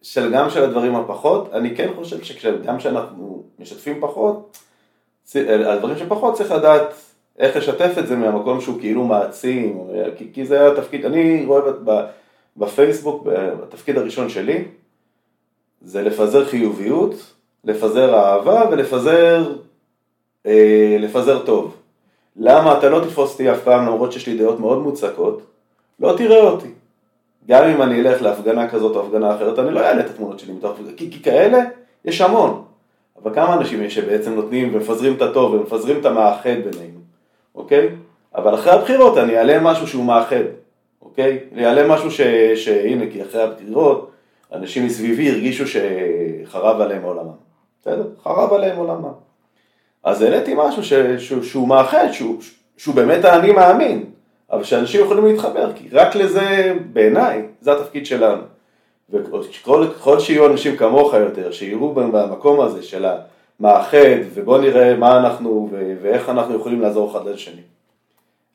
של גם של הדברים הפחות, אני כן חושב שגם כשאנחנו משתפים פחות, הדברים שפחות צריך לדעת איך לשתף את זה מהמקום שהוא כאילו מעצים, כי, כי זה התפקיד, אני רואה בפייסבוק, בתפקיד הראשון שלי, זה לפזר חיוביות, לפזר אהבה ולפזר אה, לפזר טוב. למה אתה לא תתפוס אותי אף פעם למרות שיש לי דעות מאוד מוצקות, לא תראה אותי. גם אם אני אלך להפגנה כזאת או הפגנה אחרת, אני לא אעלה את התמונות שלי מתוך, כי, כי כאלה יש המון. אבל כמה אנשים יש שבעצם נותנים ומפזרים את הטוב ומפזרים את המאחד בינינו, אוקיי? אבל אחרי הבחירות אני אעלה משהו שהוא מאחד, אוקיי? אני אעלה משהו ש... שהנה, כי אחרי הבחירות אנשים מסביבי הרגישו שחרב עליהם עולמם. בסדר? חרב עליהם עולמם. אז העליתי משהו ש... שהוא מאחד, שהוא, שהוא באמת האני מאמין. אבל שאנשים יכולים להתחבר, כי רק לזה, בעיניי, זה התפקיד שלנו. וככל שיהיו אנשים כמוך יותר, שיראו במקום הזה של המאחד, ובוא נראה מה אנחנו ואיך אנחנו יכולים לעזור אחד לשני.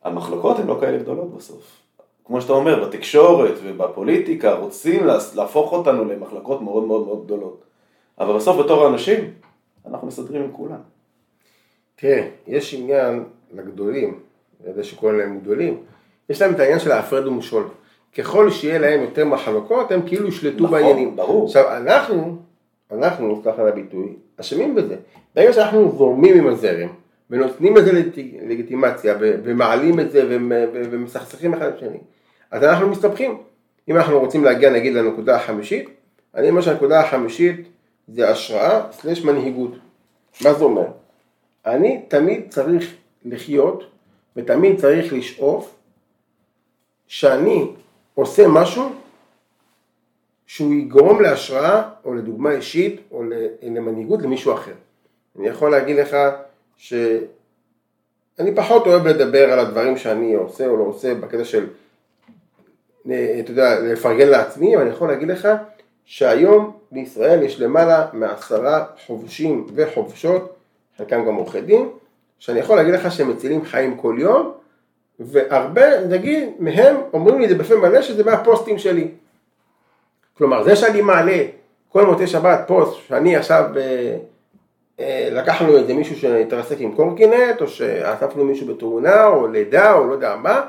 המחלוקות הן לא כאלה גדולות בסוף. כמו שאתה אומר, בתקשורת ובפוליטיקה רוצים להפוך אותנו למחלקות מאוד מאוד מאוד גדולות. אבל בסוף בתור אנשים, אנחנו מסדרים עם כולם. תראה, יש עניין לגדולים, אלה שקוראים להם גדולים, יש להם את העניין של ההפרד ומשול. ככל שיהיה להם יותר מחלוקות, הם כאילו ישלטו נכון, בעניינים. ברור. עכשיו, אנחנו, אנחנו, סליחה על הביטוי, אשמים בזה. ברגע שאנחנו זורמים עם הזרם, ונותנים לזה לגיטימציה, ומעלים את זה, ומסכסכים אחד לשני, אז אנחנו מסתבכים. אם אנחנו רוצים להגיע נגיד לנקודה החמישית, אני אומר שהנקודה החמישית זה השראה סלש מנהיגות. מה זה אומר? אני תמיד צריך לחיות ותמיד צריך לשאוף שאני עושה משהו שהוא יגרום להשראה או לדוגמה אישית או למנהיגות למישהו אחר. אני יכול להגיד לך שאני פחות אוהב לדבר על הדברים שאני עושה או לא עושה בקטע של, אתה יודע, לפרגן לעצמי, אבל אני יכול להגיד לך שהיום בישראל יש למעלה מעשרה חובשים וחובשות חלקם גם עורכי דין, שאני יכול להגיד לך שהם מצילים חיים כל יום, והרבה, נגיד, מהם אומרים לי את זה בפה מלא שזה מהפוסטים שלי. כלומר, זה שאני מעלה כל מוצאי שבת פוסט שאני עכשיו, אה, אה, לקחנו איזה מישהו שהתרסק עם קורקינט, או שאספנו מישהו בתאונה, או לידה, או לא יודע מה,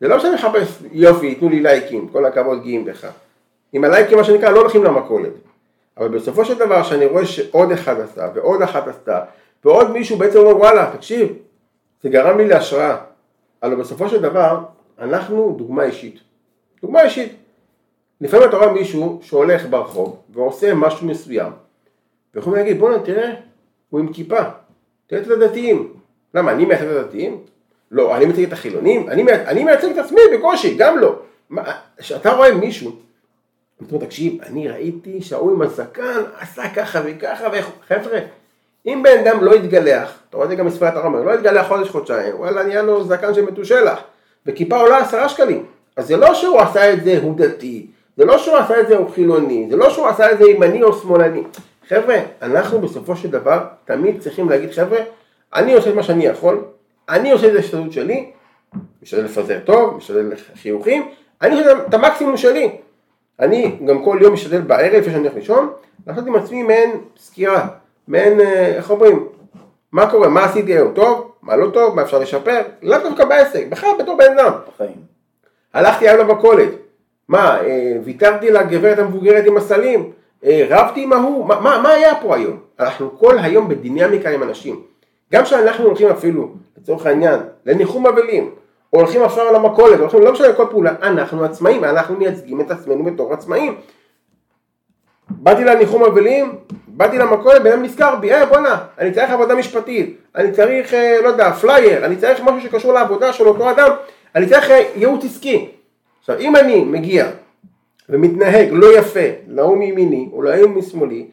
זה לא שאני מחפש יופי, תנו לי לייקים, כל הכבוד גאים בך. עם הלייקים, מה שנקרא, לא הולכים למכולת. אבל בסופו של דבר, שאני רואה שעוד אחד עשה, ועוד אחת עשתה, ועוד מישהו בעצם אומר וואלה תקשיב זה גרם לי להשראה. אבל בסופו של דבר אנחנו דוגמה אישית. דוגמה אישית. לפעמים אתה רואה מישהו שהולך ברחוב ועושה משהו מסוים ויכולים להגיד בואנה תראה הוא עם כיפה. תראה את הדתיים. למה אני מייצג את הדתיים? לא אני מייצג את החילונים. אני, אני מייצג את עצמי בקושי גם לא. כשאתה רואה מישהו אתה אומר תקשיב אני ראיתי שההוא עם הזקן עשה ככה וככה וחבר'ה אם בן אדם לא יתגלח, אתה רואה את זה גם בספרת הרמב"ם, לא יתגלח חודש חודשיים, וואלה נהיה לו זקן של מתושלח, וכיפה עולה עשרה שקלים. אז זה לא שהוא עשה את זה הוא דתי, זה לא שהוא עשה את זה הוא חילוני, זה לא שהוא עשה את זה ימני או שמאלני. חבר'ה, אנחנו בסופו של דבר תמיד צריכים להגיד חבר'ה, אני עושה את מה שאני יכול, אני עושה את ההשתדלות שלי, משתדל לפזר טוב, משתדל חיוכים, אני עושה את המקסימום שלי. אני גם כל יום משתדל בערב, לפני שאני הולך לישון, לעשות עם עצמי מעין סקירה. מעין, אה, איך אומרים, מה קורה, מה עשיתי היום, טוב, מה לא טוב, מה אפשר לשפר, לאו דווקא בעסק, בכלל בתור בן אדם. בחיים. הלכתי היום למכולת, מה, אה, ויתרתי לגברת המבוגרת עם הסלים, אה, רבתי עם ההוא, מה, מה, מה היה פה היום? אנחנו כל היום בדינמיקה עם אנשים. גם כשאנחנו הולכים אפילו, לצורך העניין, לניחום אבלים, או הולכים אפילו למכולת, הולכים, לא משנה כל פעולה, אנחנו עצמאים, אנחנו מייצגים את עצמנו בתור עצמאים. באתי לניחום אבלים, באתי למכולת, בן אדם נזכר בי, אה בואנה, אני צריך עבודה משפטית, אני צריך, אה, לא יודע, פלייר, אני צריך משהו שקשור לעבודה של אותו אדם, אני צריך אה, ייעוץ עסקי. עכשיו, אם אני מגיע ומתנהג לא יפה להוא מימיני או להוא משמאלי,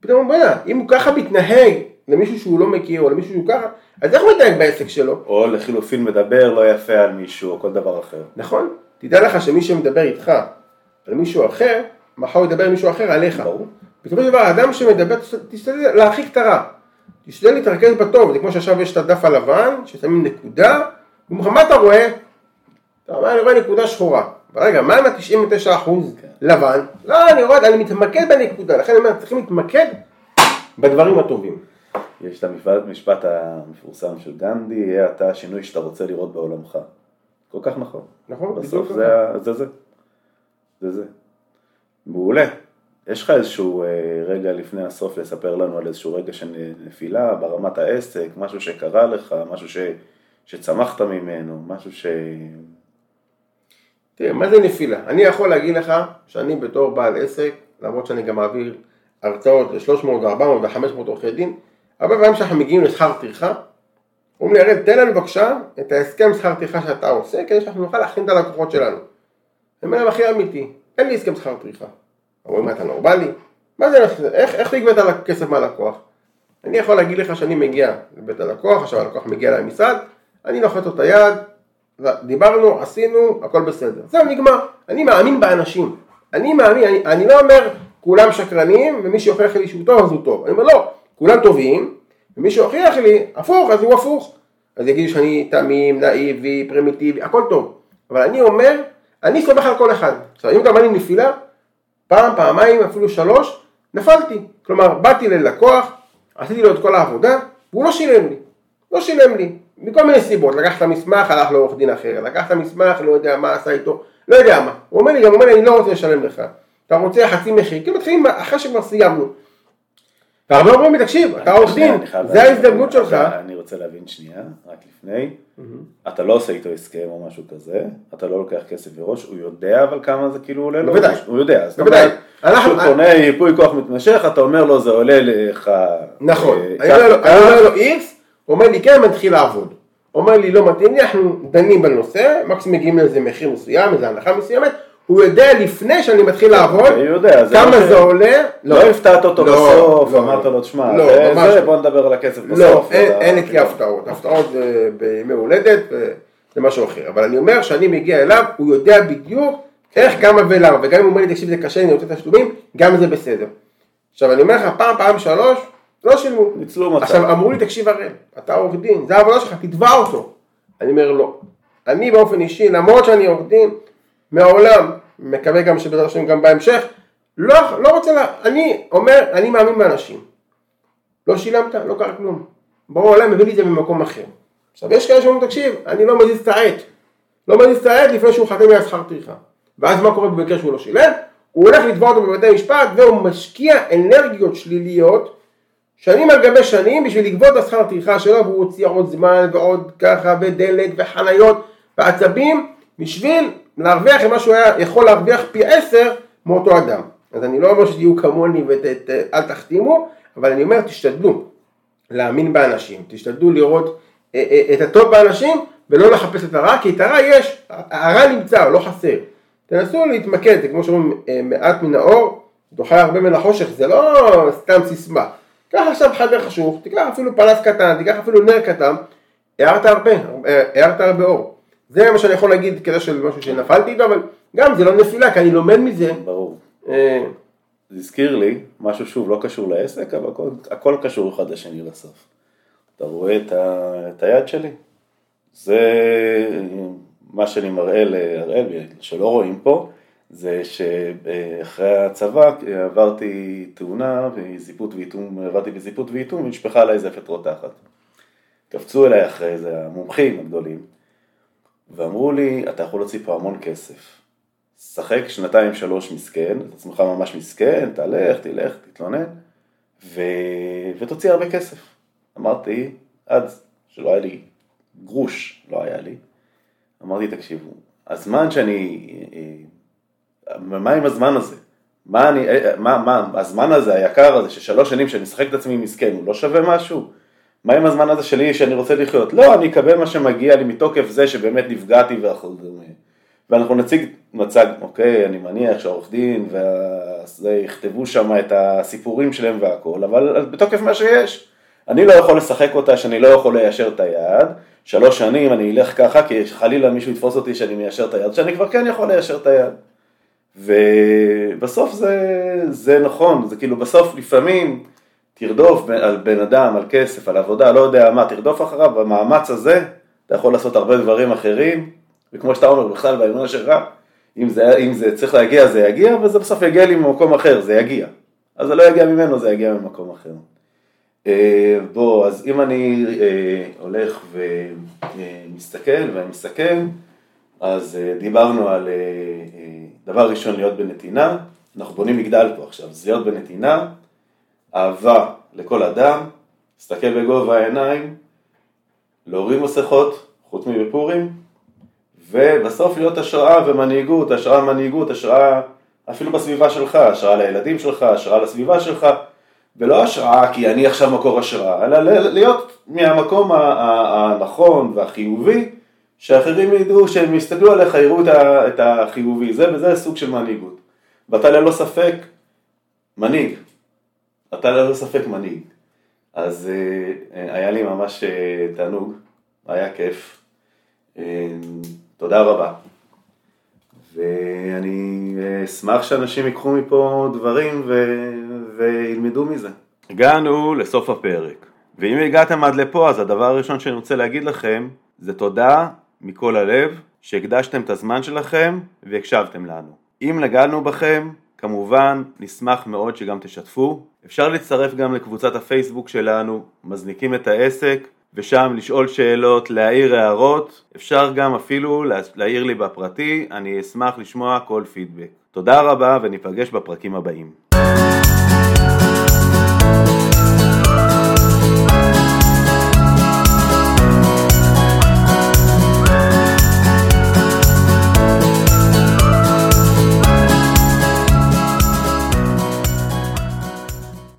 פתאום בוא'נה, אם הוא ככה מתנהג למישהו שהוא לא מכיר או למישהו שהוא ככה, אז איך הוא מתנהג בעסק שלו? או לחילופין מדבר לא יפה על מישהו או כל דבר אחר. נכון? תדע לך שמי שמדבר איתך על מישהו אחר, מחר הוא ידבר עם מישהו אחר עליך. ברור. בסופו של דבר, האדם שמדבר, תשתדל להרחיק את הרע. תשתדל להתרכז בטוב, זה כמו שעכשיו יש את הדף הלבן, ששמים נקודה, ואומרים מה אתה רואה? אתה אומר, אני רואה נקודה שחורה. רגע, מה עם ה-99% לבן? לא, אני רואה, אני מתמקד בנקודה, לכן אני אומר, צריכים להתמקד בדברים הטובים. יש את המשפט המפורסם של גנדי, יהיה אתה השינוי שאתה רוצה לראות בעולמך. כל כך נכון. נכון, בסוף זה זה. זה זה. מעולה. יש לך איזשהו אה, רגע לפני הסוף לספר לנו על איזשהו רגע של נפילה ברמת העסק, משהו שקרה לך, משהו ש, שצמחת ממנו, משהו ש... תראה, מה זה נפילה? אני יכול להגיד לך שאני בתור בעל עסק, למרות שאני גם מעביר הרצאות ל-300 ו-400 ו-500 עורכי דין, הרבה פעמים כשאנחנו מגיעים לשכר טרחה, אומרים לי, הראל, תן לנו בבקשה את ההסכם שכר טרחה שאתה עושה, כדי שאנחנו נוכל להכין את הלקוחות שלנו. אני אומר להם, הכי אמיתי, אין לי הסכם שכר טרחה. אומרים, מה אתה נורמלי? מה זה, איך, איך תגבה את הכסף מהלקוח? אני יכול להגיד לך שאני מגיע לבית הלקוח, עכשיו הלקוח מגיע למשרד, אני לוחץ לו את היד, דיברנו, עשינו, הכל בסדר. זהו, נגמר. אני מאמין באנשים. אני מאמין, אני, אני לא אומר כולם שקרנים, ומי שיוכיח לי שהוא טוב אז הוא טוב. אני אומר לא, כולם טובים, ומי שיוכיח לי הפוך אז הוא הפוך. אז יגידו שאני תמים, נאיבי, פרימיטיבי, הכל טוב. אבל אני אומר, אני סומך על כל אחד. עכשיו, אם אתה אומר לי נפילה, פעם, פעמיים, אפילו שלוש, נפלתי. כלומר, באתי ללקוח, עשיתי לו את כל העבודה, והוא לא שילם לי. לא שילם לי. מכל מיני סיבות, לקח את המסמך, הלך לעורך דין אחר, לקח את המסמך, לא יודע מה עשה איתו, לא יודע מה. הוא אומר לי, גם אומר לי, אני לא רוצה לשלם לך. אתה רוצה חצי מחיר, כי מתחילים אחרי שכבר סיימנו. והרבה אומרים לי, תקשיב, אתה עורך דין, זה. ההזדמנות שלך. אני רוצה להבין שנייה, רק לפני. אתה לא עושה איתו הסכם או משהו כזה, אתה לא לוקח כסף מראש, הוא יודע אבל כמה זה כאילו עולה לו? בוודאי. הוא יודע, אז אתה בוודאי. אומר, אנחנו- כשהוא קונה ייפוי כוח מתמשך, אתה אומר לו זה עולה לך... נכון, אה, אני אומר לו- איקס, הוא אומר לי כן, מתחיל לעבוד. אומר לי לא מתאים לי, אנחנו דנים בנושא, מקסימום מגיעים לאיזה מחיר מסוים, איזה הנחה מסוימת, הוא יודע לפני שאני מתחיל לעבוד, הוא יודע, זה כמה לא ש- זה עולה, לא הפתעת אותו לא, בסוף, לא, אמרת לא. לו, תשמע, לא, זה- ממש זה, לא. בוא נדבר על הכסף בסוף. לא, אין, אין אצלי הפתעות, הפתעות זה בימי הולדת, זה משהו אחר, אבל אני אומר שאני מגיע אליו, הוא יודע בדיוק איך, כמה ולמה, וגם אם הוא אומר לי, תקשיב זה קשה, אני רוצה תשלומים, גם זה בסדר. עכשיו אני אומר לך, פעם, פעם, שלוש, לא שילמו. ניצלו מצב. עכשיו אמרו לי, תקשיב הראל, אתה עורך דין, זה העבודה שלך, תתבע אותו. אני אומר לא. אני באופן אישי, למרות שאני עורך דין, מעולם, מקווה גם שבעזרת השם גם בהמשך, לא, לא רוצה, לה, אני אומר, אני מאמין באנשים. לא שילמת, לא קרה כלום. בורא העולם מביא לי את זה ממקום אחר. עכשיו יש כאלה שאומרים, תקשיב, אני לא מזיז את העט. לא מזיז את העט לפני שהוא חתם על שכר טרחה. ואז מה קורה במקרה שהוא לא שילם? הוא הולך לתבוע אותו בבתי משפט והוא משקיע אנרגיות שליליות שנים על גבי שנים בשביל לגבות את השכר טרחה שלו והוא הוציא עוד זמן ועוד ככה ודלק וחניות ועצבים בשביל להרוויח את מה שהוא היה יכול להרוויח פי עשר מאותו אדם. אז אני לא אומר שתהיו כמוני ואל תחתימו, אבל אני אומר תשתדלו להאמין באנשים, תשתדלו לראות אה, אה, את הטוב באנשים ולא לחפש את הרע, כי את הרע יש, הרע נמצא, לא חסר. תנסו להתמקד, זה כמו שאומרים, אה, מעט מן האור, דוחה הרבה מן החושך, זה לא סתם סיסמה. קח עכשיו חדר חשוך, תיקח אפילו פנס קטן, תיקח אפילו נר קטן, הערת הרבה, הערת הרבה אור. זה מה שאני יכול להגיד כזה של משהו שנפלתי איתו, אבל גם זה לא נפילה, כי אני לומד מזה. ברור. אה, זה הזכיר לי משהו שוב לא קשור לעסק, אבל הכל, הכל קשור אחד לשני בסוף. אתה רואה את, ה, את היד שלי? זה מה שאני מראה להראל, שלא רואים פה, זה שאחרי הצבא עברתי תאונה וזיפות ואיתום, עברתי בזיפות ואיתום ונשפכה עליי זפת רותחת. קפצו אליי אחרי זה המומחים הגדולים ואמרו לי, אתה יכול להוציא פה המון כסף. שחק שנתיים שלוש מסכן, את עצמך ממש מסכן, תלך, תלך, תתלונן, ו... ותוציא הרבה כסף. אמרתי, אז, שלא היה לי גרוש, לא היה לי, אמרתי, תקשיבו, הזמן שאני, אה, מה עם הזמן הזה? מה אני, אה, מה, מה, הזמן הזה, היקר הזה, ששלוש שנים שאני משחק את עצמי מסכן, הוא לא שווה משהו? מה עם הזמן הזה שלי שאני רוצה לחיות? לא, אני אקבל מה שמגיע לי מתוקף זה שבאמת נפגעתי והכל ואנחנו נציג מצג, אוקיי, אני מניח שהעורך דין וזה יכתבו שם את הסיפורים שלהם והכל, אבל בתוקף מה שיש. אני לא יכול לשחק אותה שאני לא יכול ליישר את היד, שלוש שנים אני אלך ככה כי חלילה מישהו יתפוס אותי שאני מיישר את היד, שאני כבר כן יכול ליישר את היד. ובסוף זה, זה נכון, זה כאילו בסוף לפעמים תרדוף על בן אדם, על כסף, על עבודה, לא יודע מה, תרדוף אחריו, במאמץ הזה אתה יכול לעשות הרבה דברים אחרים, וכמו שאתה אומר בכלל באמונה שלך, אם זה, אם זה צריך להגיע זה יגיע, וזה בסוף יגיע לי ממקום אחר, זה יגיע. אז זה לא יגיע ממנו, זה יגיע ממקום אחר. אה, בוא, אז אם אני אה, הולך ומסתכל ומסתכל, אז אה, דיברנו על דבר ראשון להיות בנתינה, אנחנו בונים מגדל פה עכשיו, אז להיות בנתינה, אהבה לכל אדם, להסתכל בגובה העיניים, להוריד מסכות, חוץ מבפורים, ובסוף להיות השראה ומנהיגות, השראה מנהיגות, השראה אפילו בסביבה שלך, השראה לילדים שלך, השראה לסביבה שלך, ולא השראה כי אני עכשיו מקור השראה, אלא להיות מהמקום הנכון והחיובי, שאחרים ידעו, שהם יסתכלו עליך, יראו את החיובי, זה וזה סוג של מנהיגות. ואתה ללא ספק מנהיג, אתה ללא ספק מנהיג. אז אה, היה לי ממש אה, תענוג, היה כיף. אה, תודה רבה. ואני אשמח שאנשים ייקחו מפה דברים ו... וילמדו מזה. הגענו לסוף הפרק, ואם הגעתם עד לפה אז הדבר הראשון שאני רוצה להגיד לכם זה תודה מכל הלב שהקדשתם את הזמן שלכם והקשבתם לנו. אם נגענו בכם, כמובן נשמח מאוד שגם תשתפו. אפשר להצטרף גם לקבוצת הפייסבוק שלנו, מזניקים את העסק, ושם לשאול שאלות, להעיר הערות, אפשר גם אפילו להעיר לי בפרטי, אני אשמח לשמוע כל פידבק. תודה רבה וניפגש בפרקים הבאים.